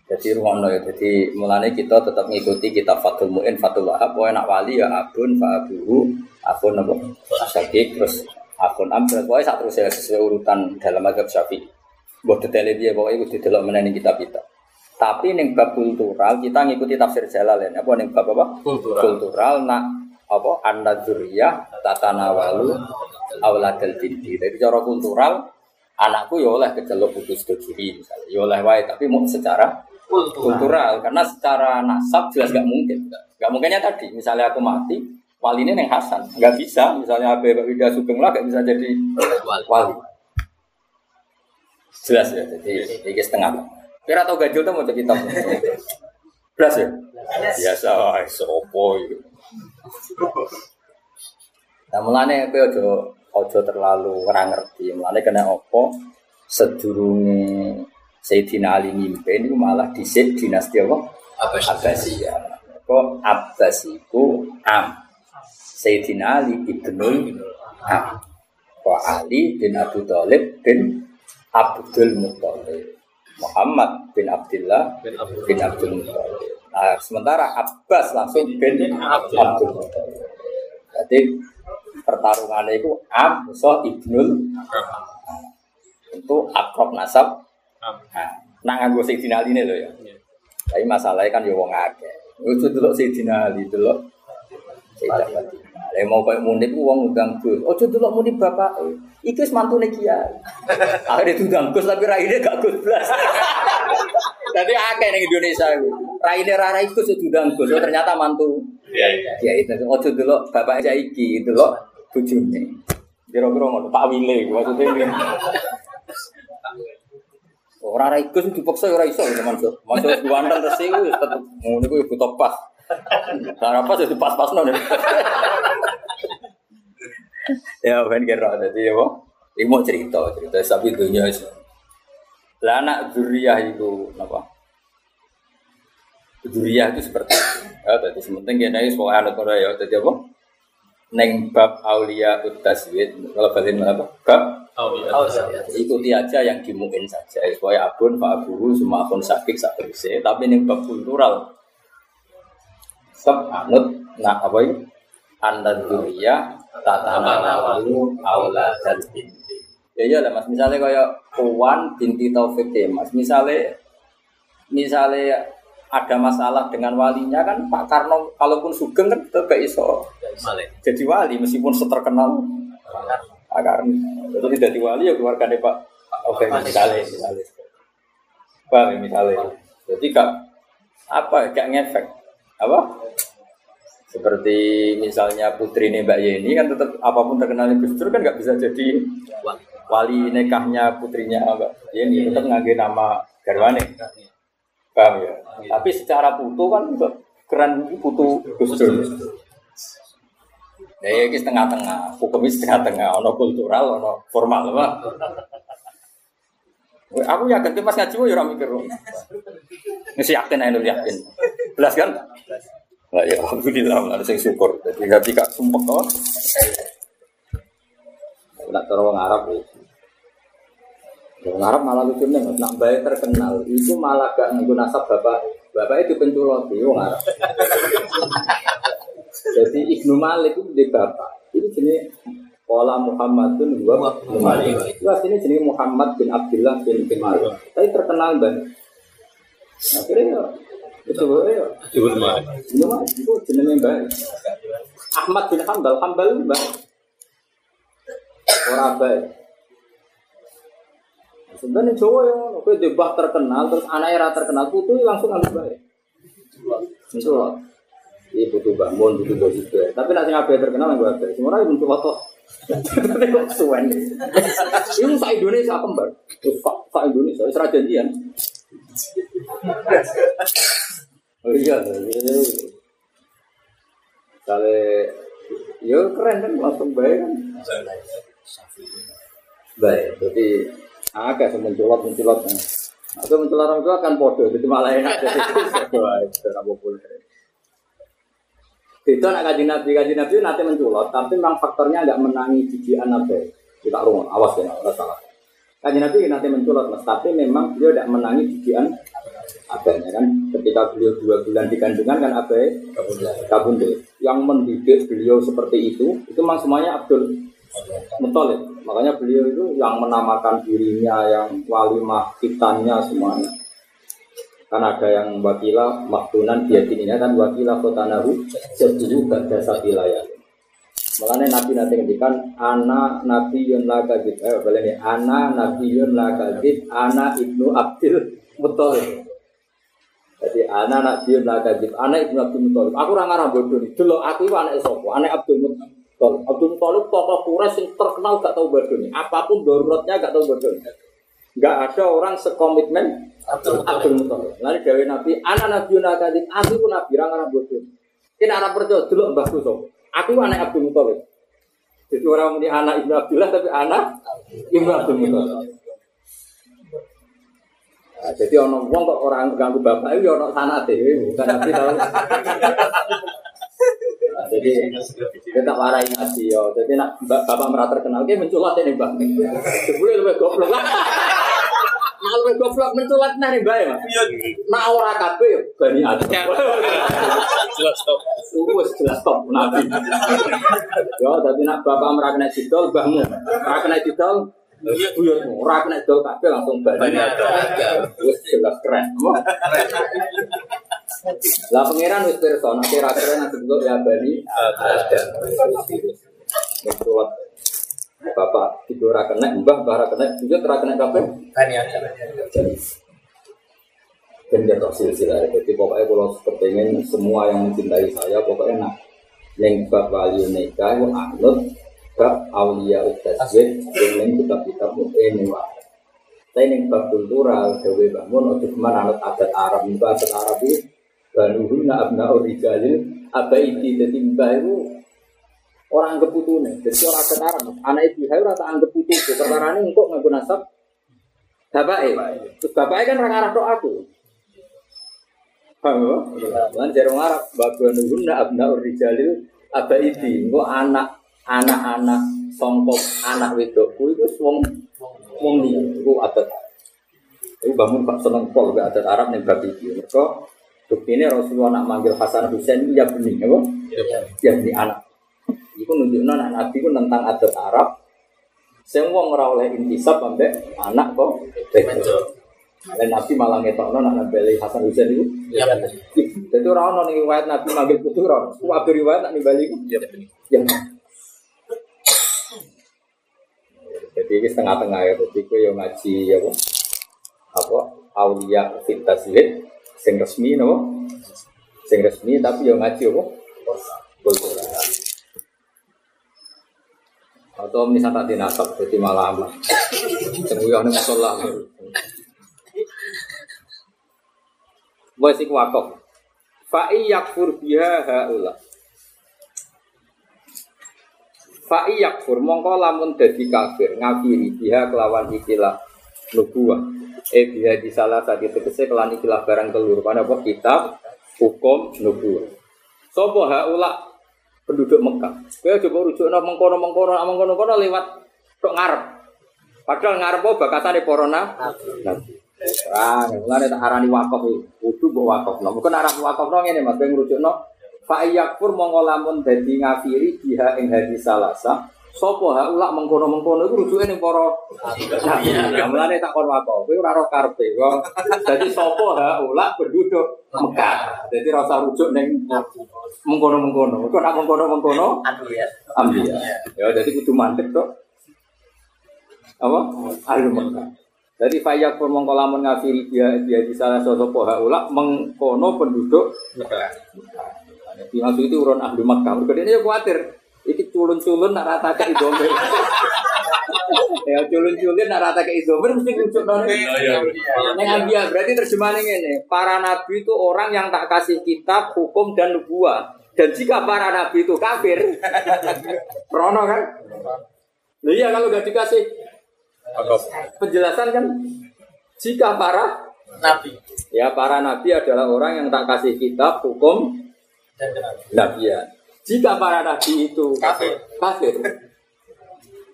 Jadi ruang ya, jadi mulanya kita tetap mengikuti kita Fatul Mu'in, Fatul Wahab, pokoknya nak wali ya abun, fa'abuhu, akun apa, asyakik, terus am, terus pokoknya saat terus ya sesuai urutan dalam agama syafi'i. Buat detailnya dia pokoknya itu didelok mana kitab kita. Tapi neng bab kultural kita ngikuti tafsir Jalalain. Apa neng bab apa? Kultural. Kultural nak apa anda zuriyah tatanawalu awladal dindi. Jadi cara kultural anakku ya oleh kecelok putus kiri misalnya. Ya oleh wae tapi mau secara kultural. Karena secara nasab jelas gak mungkin. Gak mungkinnya tadi misalnya aku mati wali ini neng Hasan. Nggak bisa misalnya Abe Wida Sugeng lah gak bisa jadi wali. jelas ya jadi ini setengah. Kira tau gajul tuh mau jadi kitab jelas ya? Biasa wah sopo itu nah mulane kowe ojo ojo terlalu ora ngerti. Mulane kena opo sedurunge Sayyidina Ali mimpin itu malah disik dinasti apa Abbasiyah. Kok Abbas iku am. Sayyidina Ali ibnul am. Kok Ali bin Abu Thalib bin Abdul Muthalib. Muhammad bin Abdullah Bin Abdul bin Abdul Muthalib. Nah, sementara Abbas langsung bin Abdul Muthalib. Jadi pertarungannya itu Am, so Ibnul itu akrab nasab. Nah, nah nganggo Sayyidina Ali ini loh ya. Tapi masalahnya kan ya wong akeh. Ojo delok Sayyidina Ali delok. Lah mau koyo munib ku wong undang Gus. Ojo delok munib bapak. Iku wis mantune kiai. Akhirnya diundang Gus tapi raine gak Gus blas. Jadi akeh ning Indonesia iku. Raine ra rai Gus diundang Gus. Oh, ternyata mantu. Iya, iya. Kiai itu ojo delok bapak saiki delok bojone. Kira-kira ngono Pak Wile maksudnya. Ora ra iku dipaksa ora iso ya Mansur. Mansur duwanten resi ku tetep ngono ya butuh pas. Cara pas jadi pas-pasno. ya ben kira dadi ya? Iki mau cerita, cerita sapi dunia itu. Lah anak zuriyah itu apa? Zuriyah itu seperti itu. Ya, tadi sementing wis pokoke anut ora ya. Dadi apa? Neng bab aulia utaswid, kalau balen apa? Bab iya. ikuti aja yang dimungkin saja. Supaya abun pak abuhu semua akun sakit sak bersih. Tapi ini bab kultural. Sep anut nah apa ini? Anda dunia tata malu aula dan binti. Ya iya lah mas. Misalnya kayak Puan binti Taufik mas misalnya misalnya ada masalah dengan walinya kan Pak Karno kalaupun sugeng kan tetap gak iso. Jadi wali meskipun seterkenal. Agar itu tidak diwali ya keluarga Pak. Oke misalnya misalnya. Ya misalnya. Jadi kak apa gak ngefek. Apa? Seperti misalnya putri ini Mbak Yeni kan tetap apa pun terkenalnya Gus Dur kan nggak bisa jadi wali. nikahnya putrinya Mbak Yeni. Tetap ngangge nama garwane paham ya tapi secara putu kan juga keren putu Gus Dur Ya, ini setengah-tengah, hukumnya setengah-tengah, ono kultural, ono formal, apa? Aku yakin, tapi pas ngaji, ya orang mikir. Nggak yakin, ayo yakin. Belas kan? Lah ya, alhamdulillah, ada yang syukur. Jadi nggak bisa sumpah kok. Nak cara orang Arab ya. Orang Arab malah lucu nih, nak baik terkenal, itu malah gak nganggo nasab bapak. Bapak itu penculot, itu orang Arab. Jadi Ibnu Malik itu di bapak. Itu jenis Wala Muhammadun wa Ibnu Malik. Itu aslinya jenis Muhammad bin Abdullah bin bin Malik. Tapi terkenal banget. Akhirnya ya, itu ya. Ibu Malik. Ibnu Malik itu jenisnya baik. Ahmad bin Hambal, Hambal itu baik. Orang baik. Sebenarnya Jawa ya, oke debah terkenal, terus anaknya ra terkenal, putu langsung ambil baik. Menculot. Iya butuh bangun, butuh bos juga. Tapi nanti ngapain terkenal yang gue. Semua orang mencoba toh. Tapi kok suwen. Ini sa Indonesia kembar. Sa Indonesia, serah janjian. Oh iya, iya. Kali, ya keren kan, langsung baik kan. Baik, jadi agak semenculot menculot. Atau menculot orang tua kan podo, jadi malah enak. Jadi itu tidak populer. Beda nak kaji nabi, kaji nabi nanti menculot, tapi memang faktornya agak menangi jijian nabi. Kita rumah, awas ya, nggak salah. Kaji nabi nanti menculot, mas, tapi memang beliau tidak menangi jijian abahnya kan. Ketika beliau dua bulan di kandungan kan abai kabundel. Yang mendidik beliau seperti itu, itu memang semuanya Abdul Muthalib. Makanya beliau itu yang menamakan dirinya, yang walimah kitannya semuanya. Kan ada yang wakila maktunan biadininya kan wakila kotanahu pada saat wilayah Makanya Nabi nanti ngendikan ana Nabi yun la kadib eh boleh nih. Ana Nabi yun la kadib ana ibnu Abdul Muthalib. Jadi ana Nabi yun la kadib ana ibnu Abdul Muthalib. Aku orang arah bodoh nih. Dulu aku itu anak sopo anak Muthalib Abdul Muthalib tokoh Quraisy yang terkenal gak tahu nih apa pun daruratnya gak tahu bodoh Gak ada orang sekomitmen Abdul Muthalib. Lalu Dewi Nabi, anak Nabi Nakadib, aku pun Nabi, orang anak bodoh. Kita anak percaya dulu mbahku so. Aku anak Abdul Muthalib. Jadi orang ini anak Ibnu Abdullah tapi anak Ibnu Abdul Muthalib. Nah, jadi ono wong kok orang ganggu bapak itu ono sanate bukan nabi tahu. Nah, jadi kita warai ngaji yo. Jadi nak bapak merah terkenal dia menculat ini mbak. Sebelum lebih goblok. Nah, lebih goblok menculat nih mbak ya. Nah ora kabeh yo bani adam. Jelas stop. Wes jelas top nabi. Yo, tapi nak bapak merah kena didol, mbahmu. Ora kena didol, buyutmu. Ora kena didol kabeh langsung bani Bani adam. Wes jelas keren. Lah pangeran wis pirsa, nek ora keren nanti dulu ya bani ada. Menculat. Bapak tidur ora kena, mbah mbah kena, buyut ora kena kabeh. Tani aja. dan dia tak silsilah jadi pokoknya kalau kepengen semua yang mencintai saya pokoknya nak yang bab wali nikah itu anut bab aulia utaswid yang kitab kitab ini wah saya yang bab kultural dewe bangun untuk ke mana anut adat Arab itu adat Arab itu banuhuna abna orijalil abaidi jadi mbah itu orang anggap putune jadi orang adat Arab anak ibu saya rata anggap putu perkara ini kok nggak nasab bapaknya terus bapaknya kan orang Arab aku Paham ya? Lan dari orang Arab, babanuna abna urijalil abaidi. Engko anak anak-anak songkok anak wedokku itu wong wong liya. Iku adat. Iku bangun Pak seneng pol gak adat Arab ning bab iki. Buktine Rasulullah nak manggil Hasan Husain ya bening apa? Ya bening anak. Iku nunjukno anak Nabi ku tentang adat Arab. Sing wong ora oleh intisab ambek anak kok. Dan Nabi malah ngetokno nak nambeli Hasan Husain itu. Ya benar. Jadi orang ono ning riwayat Nabi manggil putu ora. Ku ape riwayat nak nimbali iku. Ya benar. Ya. Jadi ini setengah-tengah ya, jadi aku yang ngaji ya apa? Apa? Aulia fit sing resmi no? Sing resmi tapi yang ngaji apa? Kultural. Atau misalnya tadi nasab, jadi malam lah. Tunggu yang musola. Wes iku wakaf. Fa'i yakfur biha haula. Fa'i yakfur mongko lamun dadi kafir ngafiri biha kelawan ikilah nubuah. Eh biha di salah tadi tegese kelan ikilah barang telur pada apa kitab hukum nubuah. Sopo haula penduduk Mekah. Kowe coba rujuk nang mengkono-mengkono mengkono-kono lewat tok ngarep. Padahal ngarep apa bakatane para nabi. Ah, mulane tak arani wakaf iki. Kudu mbok wakafno. Mungkin arah wakafno ngene Mas, ben ngrujukno fa yakfur mongko lamun dadi ngafiri biha ing hadis salasa. Sopo haula mengkono-mengkono iku rujuke ning para nabi. Ya, Mulane tak kon wakaf. Kowe ora ro karepe. Dadi sopo haula penduduk Mekah. Dadi ora usah rujuk ning mengkono-mengkono. Kok nak mengkono-mengkono Aduh ya. ambil. Ya, jadi kudu mantep tok. Apa? Ahli Mekah. Jadi fayak pun mongko lamun ngafiri dia dia di salah sosok poha ulak mengkono penduduk Di maksud itu urun ahli Mekah. Mereka ini ya khawatir. Iki culun-culun nak rata ke ya culun-culun nak rata ke idomir mesti kucuk nol. Neng ambia berarti terjemahannya ini. Para nabi itu orang yang tak kasih kitab, hukum dan nubuah. Dan jika para nabi itu kafir, Rono kan? Lah iya kalau gak dikasih penjelasan kan jika para Nabi. ya para nabi adalah orang yang tak kasih kitab hukum Dan nabian jika para nabi itu Kafir. kafir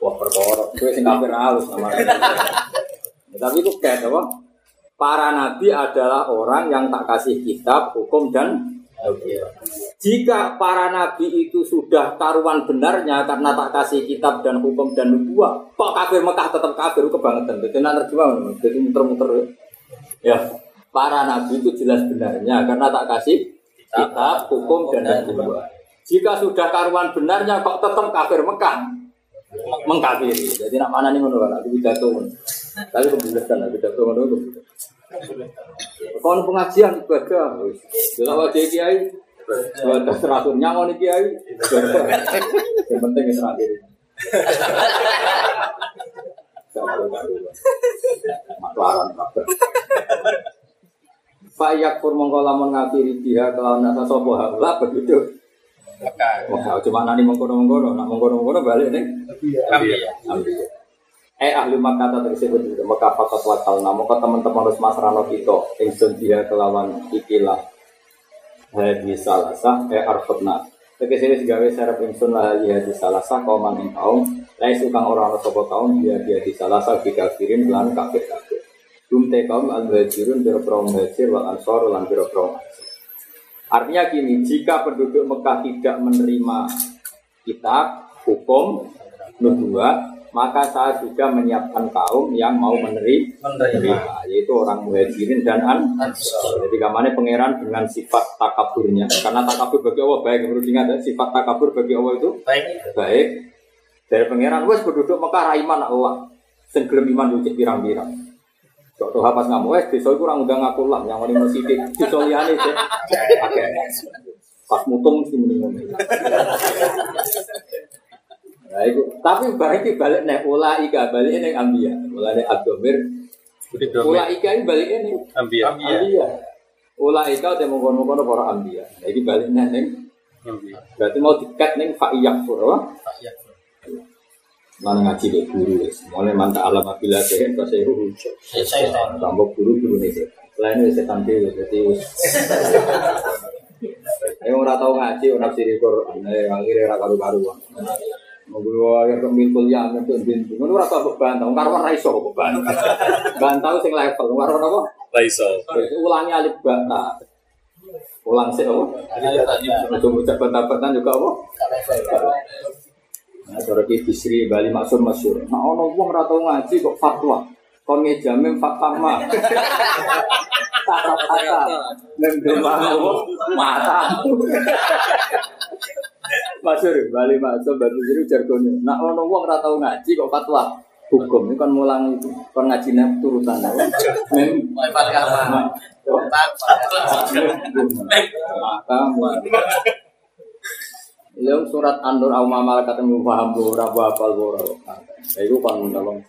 wah perkara gue sing kafir halus sama tapi itu kayak apa para nabi adalah orang yang tak kasih kitab hukum dan jika para nabi itu sudah taruhan benarnya karena tak kasih kitab dan hukum dan nubuah, kok kafir Mekah tetap kafir kebangetan. Jadi nak terjemah, jadi muter-muter. Ya, para nabi itu jelas benarnya karena tak kasih kitab, hukum dan nubuah. Jika sudah taruhan benarnya kok tetap kafir Mekah, mengkafiri. Jadi nak mana nih menurut aku pidato. Tapi kebijakan, pidato menurut. Kon pengajian ibadah. Delok wajah kiai, ibadah teratur nyangon iki kiai. Yang penting itu terakhir. Maklaran kabeh. Fayak pur mongko lamun ngafiri dia kelawan nasa sapa haula penduduk. Wah, cuma nani mengkono-mengkono, nak mengkono-mengkono balik nih. Nabi. Ambil. Eh ahli Makkah tak tersebut itu Mekah fakat wakal namun kau teman-teman harus masrano kita. Ingsun dia kelawan ikilah. Hadis salasah eh arfutna Tegese wis gawe serep ingsun lah hadi salasah kaum ing kaum. Lai sukang ora ana sapa kaum. Dia dia di salasah dikafirin lan kafir kafir Dum te kaum al muhajirun biro pro muhajir wal ansor lan biro pro Artinya gini, jika penduduk Mekah tidak menerima kitab, hukum, nubuah, maka saya juga menyiapkan kaum yang mau meneri- Menerima. yaitu orang muhajirin dan an. Jadi kamarnya pangeran dengan sifat takaburnya, karena takabur bagi Allah baik menurut ingat ya, sifat takabur bagi Allah itu Baik. baik. Dari pangeran, wes penduduk Mekah raiman Allah, sing gelem iman lucik pirang-pirang. Kok tuh pas ngamu wes desa iku ora ngundang aku lah, yang wali masjid desa liyane sih. Oke. Pas mutung muni ngono. Nah, itu. Tapi balik balik nih, ula ika balik nih ambia, ula nih abdomir, ula ika ini balik nih Ambiya. ambia. Ula ika udah mengkono mengkono para ambia. Nah, ini balik nih nih, berarti mau dikat nih fa'iyak pura. Mana ngaji deh guru wes, mulai mantap alam apabila sehat kau saya. Saya tahu. Tambah guru guru nih sih. Selain itu setan dewi, jadi. Yang orang tahu ngaji, orang siri Quran, eh akhirnya orang karu karuan. Ngobrol yang kemil kuliah, untuk bintu. Mana orang tahu bantau, karuan raiso kok bantau. Bantau sing level, karuan apa? Terus ulangi alif bata. Ulang sih apa? Coba ucap bantah-bantah juga apa? Nah, cara ki bisri Bali maksud masyur. Nah, ono wong ora tau ngaji kok fatwa. Kon ngejame fatwa mah. Kata-kata. Mendemang mata. Masyur Bali maksud Bali jadi jargonnya. Nah, ono wong ora tau ngaji kok fatwa. Hukum ini kan mulang itu, kan ngaji turutan. Mem mata Lalu surat An-Nur au malakat yang paham ora apa apa ora. Ya iku kan nolong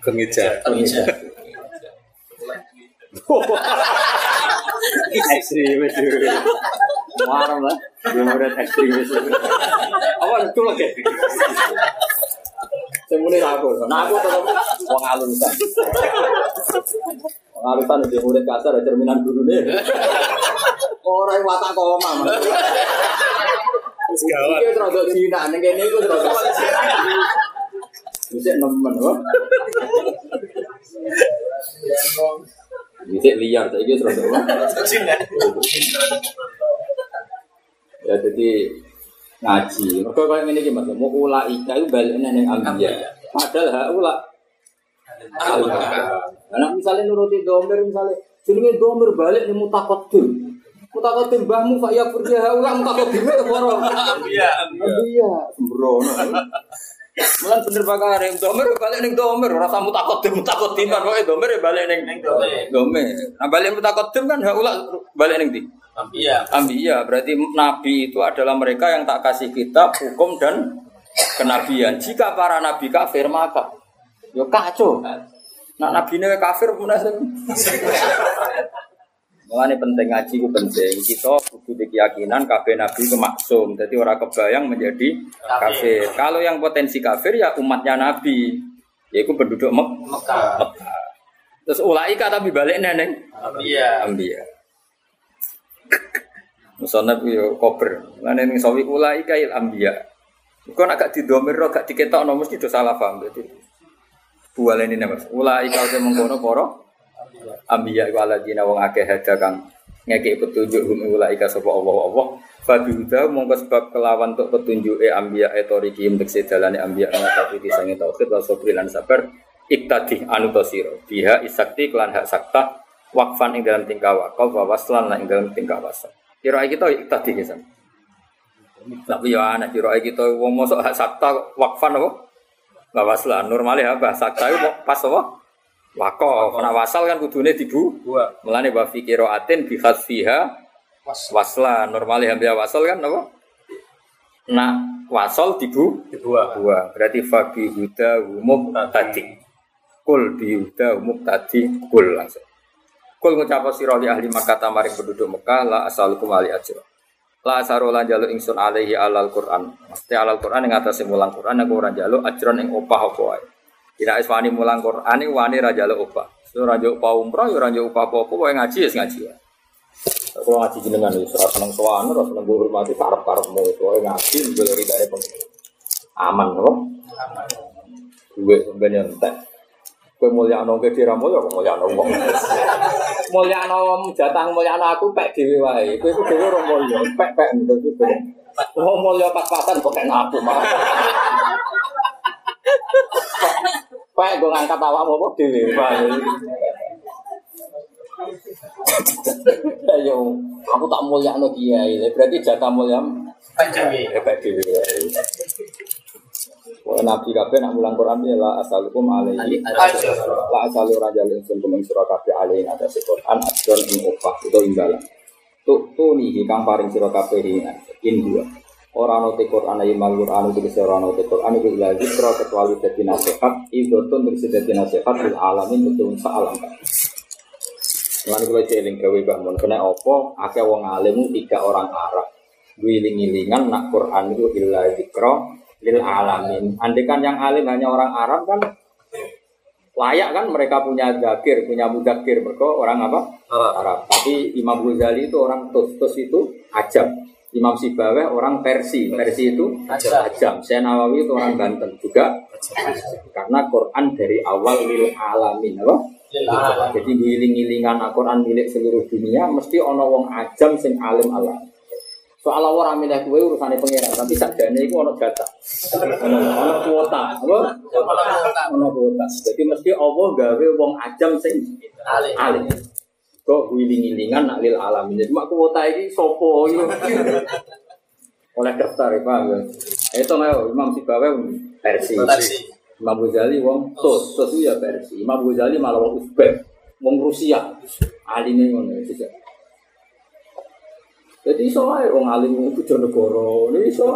Kemeja. Indonesia. Ekstremis. Marah lah. Murid ekstremis. Apa itu lagi? Saya mulai aku, nah aku tetap wong alusan. Wong alusan dia murid kasar, cerminan dulu nih. Orang watak koma. Gawat. Iki rada Cina, ning kene iku rada. Bisa nemen kok. Bisa liar, saya iki rada. Ya jadi ngaji. Mereka kayak ngene iki Mas, mau ula ika itu balik ning ambiya. Padahal hak ula Nah, misalnya nuruti domir, misalnya jenenge domir balik nih mutakodim. Mutakodim mbahmu pak ya pergi ulah mutakodim itu moro. Iya. Iya, sembrono. Mulan bener bakare domir balik ning domir, ora sampe mutakodim mutakodim kan pokoke domir ya balik ning domir. domir. Nah balik mutakodim kan hak ulah balik ning ndi? Iya. Ambiya berarti nabi itu adalah mereka yang tak kasih kitab, hukum dan kenabian. Jika para nabi kafir maka yo kacau. Nah nabi ini kafir pun Mengenai penting ngaji itu penting. Kita butuh keyakinan kafir nabi itu maksum. Jadi orang kebayang menjadi kafir. Kalau yang potensi kafir ya umatnya nabi. Yaitu penduduk Mek Mekah. Mekah. Terus ulaika tapi balik neneng Iya. ambiya. Misalnya yo kober, mana yang sawi kula ika il ambiya. Kau nak gak didomir, gak diketok, no mesti do salah paham. Jadi bual ini mas. Ula ika udah mengkono poro. Ambiya iku ala dina wong akeh hada kang ngekek petunjuk hum ula ika sapa Allah Allah. Fabi huda mongko sebab kelawan untuk petunjuk e ambiya e toriki mtekse dalane ambiya ngatapi disange tauhid wa sabri lan sabar. Iktadi anu tosiro biha isakti kelan hak sakta wakfan ing dalam tingkah wakaf wa waslan lan ing dalam tingkah wasal kira kita iktadi kesan tapi ya anak kira kita wong mosok hak sakta wakfan apa? Wa waslan normalnya apa sakta itu mau pas apa wakaf nah wasal kan kudune dibu Dua. melane wa fi qiraatin bi khasfiha Was. waslan normalnya hamzah wasal kan apa? Nah wasal dibu Dua. dua berarti fabi huda umum tadi kul bi huda umum tadi kul langsung. Kul ngucapa sira li ahli Makkah tamaring penduduk Mekah la asalukum ali ajra. La asaru lan jalu ingsun alaihi alal Quran. Mesti alal Quran ing atase mulang Quran aku ora jalu ajron ing opah apa wae Ina wani mulang Quran iki wani ra njaluk upah. So ra njaluk upah umroh ya ra njaluk upah apa-apa wae ngaji ya ngaji. ya. Kalau ngaji jenengan itu ora seneng sowan, ora seneng gue hormati karep-karepmu itu wae ngaji njaluk ridane pengen. Aman kok. Duwe sampeyan entek. Kowe mulyakno ke dira mulya kok mulyakno wong. Mulyakno jatah mulyakno aku pek dhewe wae. Kowe iku dhewe ora mulya, pek-pek ngono Wong mulya pas-pasan kok kena aku mah. Pak, gue ngangkat awakmu apa dhewe, Pak. Ayo, aku tak mulia no kiai, berarti jatah mulia Pak Jawi. hebat dhewe. Wah, Nabi kabeh nak mulang Quran ya la asalukum alaihi. Aja. La asalu raja ingsun kumeng sira kabeh alaihi ada Quran adon ing opah utawa imbalan. Tuk tuni kang paring sira kabeh ing in dua. Ora ana te Quran ayi mal Quran iki sira ana te Quran iki la zikra kecuali dadi nasihat idotun terus dadi nasihat lil alamin betul alam. Lan kula celing gawe Mbah Mun kena apa akeh wong alim tiga orang Arab. Wiling-wilingan nak Quran itu illa zikra lil alamin. Andekan yang alim hanya orang Arab kan layak kan mereka punya zakir, punya mudakir mereka orang apa? Arab. Tapi Imam Ghazali itu orang tus, tus itu ajam. Imam Sibaweh orang Persi, Persi itu Ajam. Saya Nawawi itu orang Banten juga. Karena Quran dari awal lil alamin, apa? Jadi ngiling-ngilingan Al-Quran milik seluruh dunia mesti ono wong ajam sing alim alam. Soal ora milih kuwe urusane pangeran, tapi sakjane iku ono jatah. Ono kuota? Ono kuota. Jadi mesti Allah gawe wong ajam sing Alim. Kok wiling-wilingan nak lil alamin. Jadi mak kuota iki sopo yo. Oleh daftar ya, paham ya? Itu ayo Imam Sibaweh versi. Versi. Imam Ghazali wong tos, tos ya versi. Imam Ghazali malah wong Uzbek, wong Rusia. Alime ngono ya sejak. Jadi iso ae wong alim wong Bojonegoro, ini iso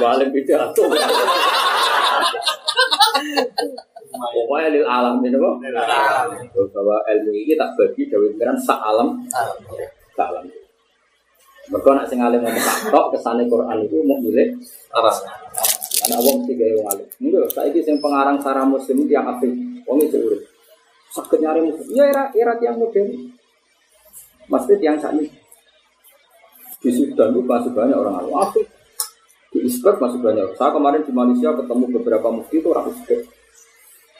alim pidato. Pokoknya lil alam ini apa? Bahwa ilmu ini tak bagi dari pikiran sak alam, sak alam. Mereka nak sing alim ngomong tak tok kesane Quran itu mau milik Atas. Anak wong tiga wong alim. Enggak, saiki sing pengarang sarah muslim yang apik. Wong itu urip. Sakit nyari muslim. Ya era era yang modern. Mesti yang saat ini. Di Sudan itu masih banyak orang alim. Di Uzbek masih banyak. Saya kemarin di Malaysia ketemu beberapa mufti itu orang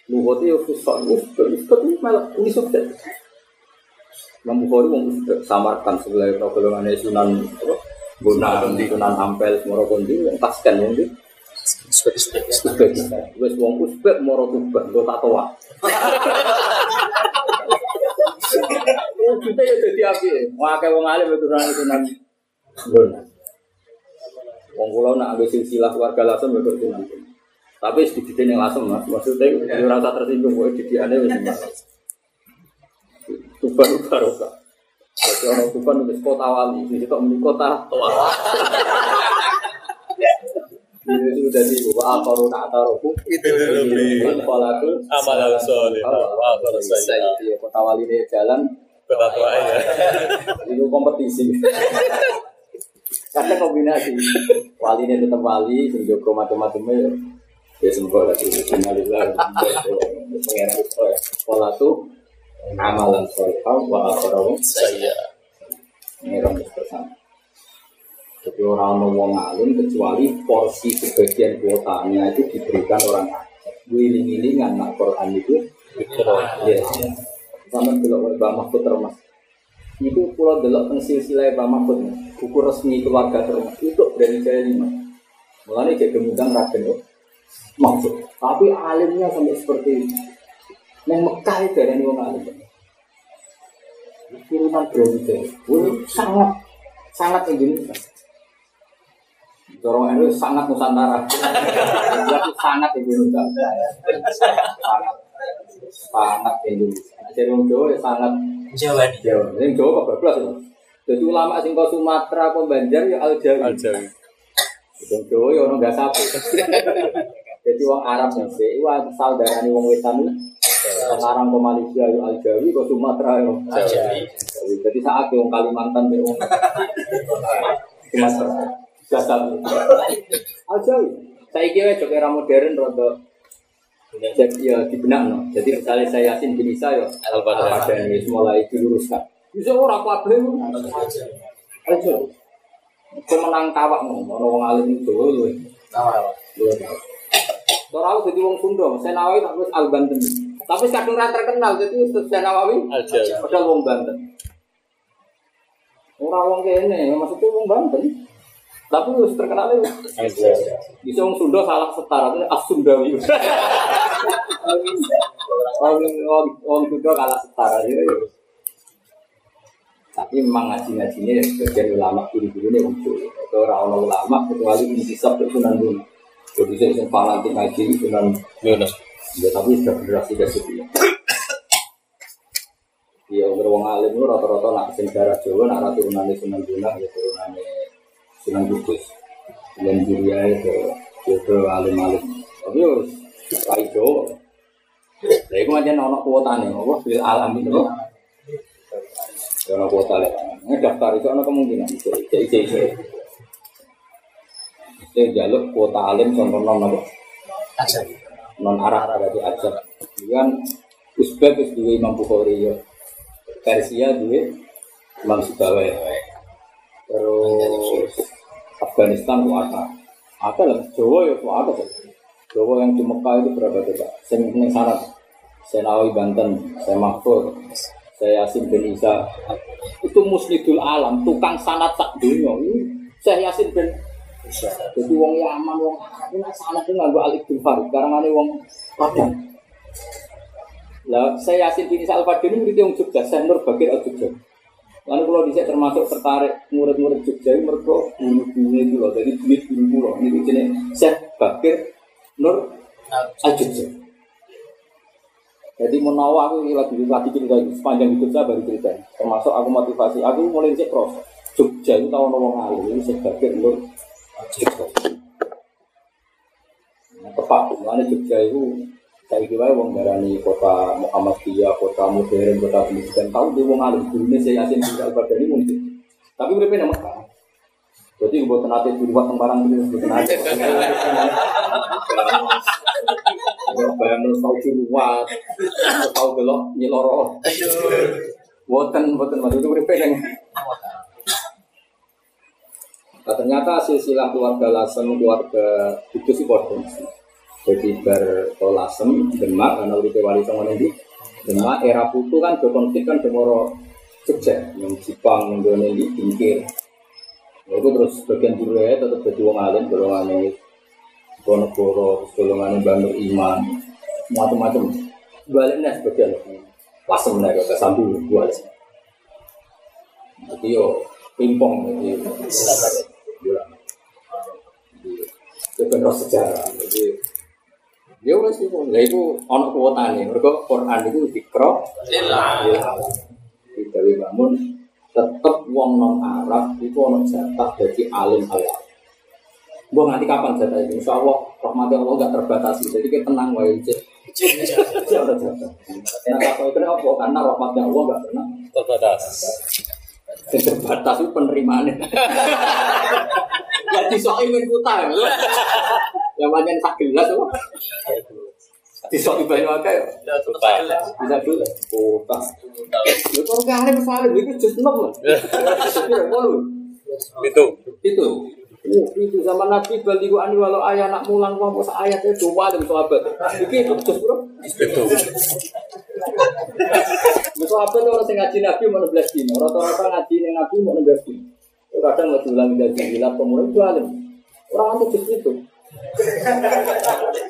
Luhutnya ya susah. Uzbek, Uzbek itu malah ini Uzbek. Imam Bukhari wong Uzbek. Samarkan sebelah golongan Sunan? Bonang, Sunan Ampel, Morokondi, wong Tasken wong di. Uzbek. Wes wong Uzbek moro Tuban, gue tak tahu. Oh, kita ya jadi api. Wah, kayak wong alim itu nang itu nang. Wong kulo nak ambil silsilah keluarga lasem ya nang. Tapi sedikit yang lasem mas, maksudnya ya rasa tersinggung, gue jadi aneh wes Tuban barokah. Jadi orang Tuban wis kota wali, jadi kok meni kota Ini sudah di wa akharu ta'tarufu Itu lebih. Amal soleh. Kalau saya. Iya, kota wali ini jalan Kota tua ya. itu kompetisi. Karena kombinasi wali ini tetap wali, sing joko macam-macamnya ya sembuh lagi. Innalillah. Pengen itu. Pola tuh amalan solehah wa akharahu Saya. ini rambut bersama. Jadi orang wong alim kecuali porsi sebagian kuotanya itu diberikan orang alim. Wiling-wilingan nak Quran itu Ya, sama delok Mbak Mahfud termas. Itu pulau delok teng silsilah Mbak Mahfud, buku resmi keluarga termas. Itu dari jaya lima. Mulanya kayak gemudang raden Mahfud. Tapi alimnya sampai seperti itu. Yang Mekah itu dari wong alim. Kiriman berarti sangat sangat Indonesia. Dorong itu sangat Nusantara. Itu sangat Indonesia. Sangat sangat Indonesia. Jadi orang Jawa ya sangat Jawa. Jawa. Yang Jawa kebablas itu. Jadi ulama sing kau Sumatera, kau Banjar ya Al Jawi. Aljawi. Yang Jawa ya orang gak sapu. Jadi orang Arab sih, itu asal darani wong wetan sekarang ke Malaysia ya Al Jawi, ke Sumatera ya Aljawi. Jawi. Jadi saat yang Kalimantan ya wong Sumatera. Gak sapu. Al Jawi. Saya kira juga era modern rada Jadi ya di benak no. Jadi misalnya saya Yasin bin Isa ya Al-Badani. Mulai diluruskan. Bisa ora kabeh. Aja. Kemenang kawakmu, ono wong alim itu lho. Ora aku dadi wong Sunda, Senawawi tak wis Al Banten. Tapi kadung ra terkenal Senawawi Aja. padahal wong Banten. Ora wong kene, maksudnya wong Banten. Tapi wis terkenal itu. Aja. Bisa wong Sunda salah setara itu As Sundawi. Wong wong wong Sunda kalah setara gitu. Tapi memang ngaji-ngaji ini sebagian ulama guru-guru ini muncul. Itu orang ulama kecuali intisab itu sunan dulu. Jadi saya yang fanatik ngaji sunan Yunus. Ya tapi sudah generasi ke situ ya. Ya beruang alim itu rata-rata nak sing darah Jawa nak rata turunane Sunan Gunung ya turunane Sunan Kudus. Dan Julia itu ya itu alim-alim. Tapi ya lai Jawa. Lah iku aja ono kuotane, apa bil alam itu. Ono kuota lah. Ini daftar itu ono kemungkinan. Itu itu itu. Jaluk kuota alim contoh non apa? non arah berarti ajab kan Uzbek itu dua Imam Bukhari ya. Persia dua Imam Sibawai terus Afghanistan itu ada. Ada lah Jawa ya itu ada tuh Jawa yang di Mekah itu berapa coba saya ini syarat saya Nawawi Banten saya Mahfud saya Yasin bin Isa itu musnidul alam tukang sanat sak dunia saya Yasin bin jadi wong Yaman, wong Arab, ini sana itu nggak alik bin karena ini wong Padang. Lah, saya Yasin bin Isa Al-Fadil ini wong Jogja, saya Nur Bakir Al Jogja. Lalu kalau bisa termasuk tertarik murid-murid Jogja, mereka guru-guru itu loh, jadi duit guru loh. Ini jenis saya Bakir Nur Al Jogja. Jadi menawa aku lagi lagi cerita sepanjang hidup saya baru cerita. Termasuk aku motivasi, aku mulai cek proses. Jogja itu tahu nama ngalim ini saya Bakir Nur Nah, tepat, mana Jogja itu saya kira wong darani kota Muhammadiyah, kota modern, kota pendidikan tahu dia wong alim gurunya saya yasin di al badani mungkin. Tapi mereka nama. Jadi buat tenate di luar tembarang itu buat tenate. Bayang lu tahu ciluat, tahu gelok nyeloro. Buatan, buatan, maksud itu yang Nah, ternyata silsilah keluarga Lasem, keluarga itu sih. Jadi bertolasem, demak, karena udah wali sama nanti. Demak, era putu kan berkonflik kan demoro Jogja, yang Jepang, yang ini, Bingkir. Nah, itu terus bagian dulu ya, tetap jadi wong alim, golongan ini Bonogoro, golongan Banur Iman, macam-macam. Baliknya sebagian Lasem mereka, kesambu, dua Jadi yo, pingpong, jadi bulan. Itu roh sejarah. Jadi ya wes itu, ya itu ono kuota nih. Mereka Quran itu dikro. Lillah. Dari bangun tetap wong non Arab itu ono jatah jadi alim alam. Gue nanti kapan jatah ini? Insya Allah rahmati Allah gak terbatasi. Jadi kita tenang wae cek. Siapa jatah? Nah kalau itu apa? Karena rahmatnya Allah gak pernah Terbatas. terbatas itu penerimaannya. ya disoi min kuta ya. Yang banyak sak gelas tuh. Disoi banyak akeh. Lupa. Bisa dulu. Lu kok gak ada misalnya itu just enam lah. Itu. Itu. Itu zaman Nabi baliku ani walau ayah nak mulang mau pas ayatnya dua dan sahabat. Iki itu just bro. Itu. Itu apa tuh orang ngaji Nabi mau 16 dino. Rata-rata ngaji ning Nabi mau 16 dino. Itu kadang lebih ulang dari sembilan pemuda itu alim. Orang itu just itu.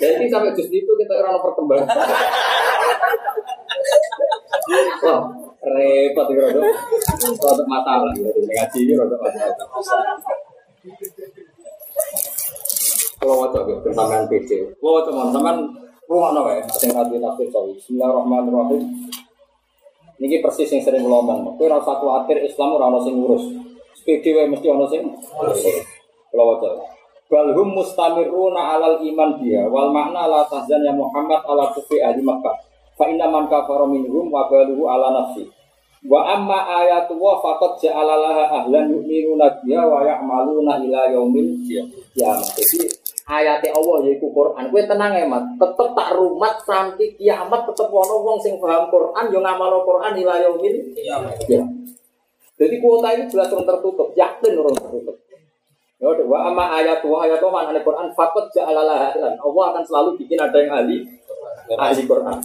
Jadi sampai just itu kita orang perkembangan. Wah, repot itu rodo. Rodo masalah. Ngaji ini rodo masalah. Kalau wajah ya, bersamaan PC. Kalau wajah teman-teman rumah no ya, ada yang tafsir tadi. Bismillahirrahmanirrahim. Ini persis yang sering ngomong. Kuwatir Islam ora ono sing ngurus. Sepede wae mesti ono sing ngurus. Kalau wajah. Bal mustamiruna alal iman dia wal makna la tahzan ya Muhammad ala kufi ahli Makkah. Fa inna man kafara minhum wa baluhu ala nafsi. Wa amma ayatu wa faqad ja'ala laha ahlan yu'minuna biha wa ya'maluna ila yaumil qiyamah. Jadi ayate Allah yaiku Quran. Kowe tenang ya, Mat. Tetep tak rumat sampai kiamat tetep ana wong sing paham Quran yo ngamal Quran ila yaumil Ya. Jadi kuota ini jelas orang tertutup, yakin orang tertutup. Ya wa amma ayat wa mana Quran fakot ja'alalah ahlan. Allah akan selalu bikin ada yang ahli ahli Quran.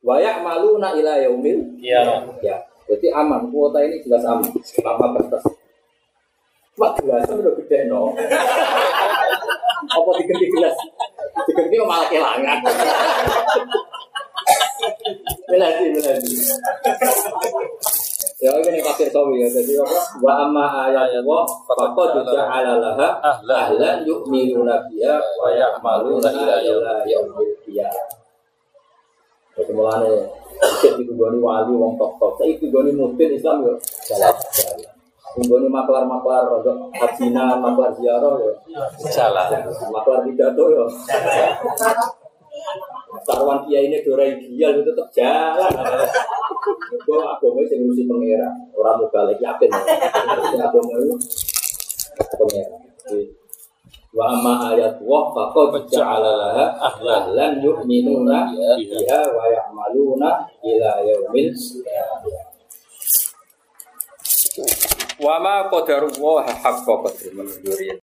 Wa ya'maluna ila yaumil Iya. ya. Jadi aman, kuota ini jelas aman selama batas. Cuma gelasnya udah gede no. Apa diganti gelas? Diganti malah kelangan. Melati, melati. Ya ini kafir sawi ya. Jadi apa? Wa amma ayat wa faqad ja'ala laha ahlan yu'minuna biha wa ya'maluna ila yaumil qiyamah. Jadi mulane cek ditugoni wali wong tok-tok. Saiki ditugoni mudin Islam yo jalan. Tunggoni maklar-maklar rodok hajina, maklar ziarah yo Salah. maklar pidato yo. Sarwan kiai ini dora ideal itu tetap jalan. Gue agama sing ngurusi pangeran, orang muka lagi yakin. Sing agama itu pangeran. Wa amma ayat wa faqad ja'ala laha ahlan yu'minuna biha wa ya'maluna ila yaumil. Wa ma qadarullah haqqa qadri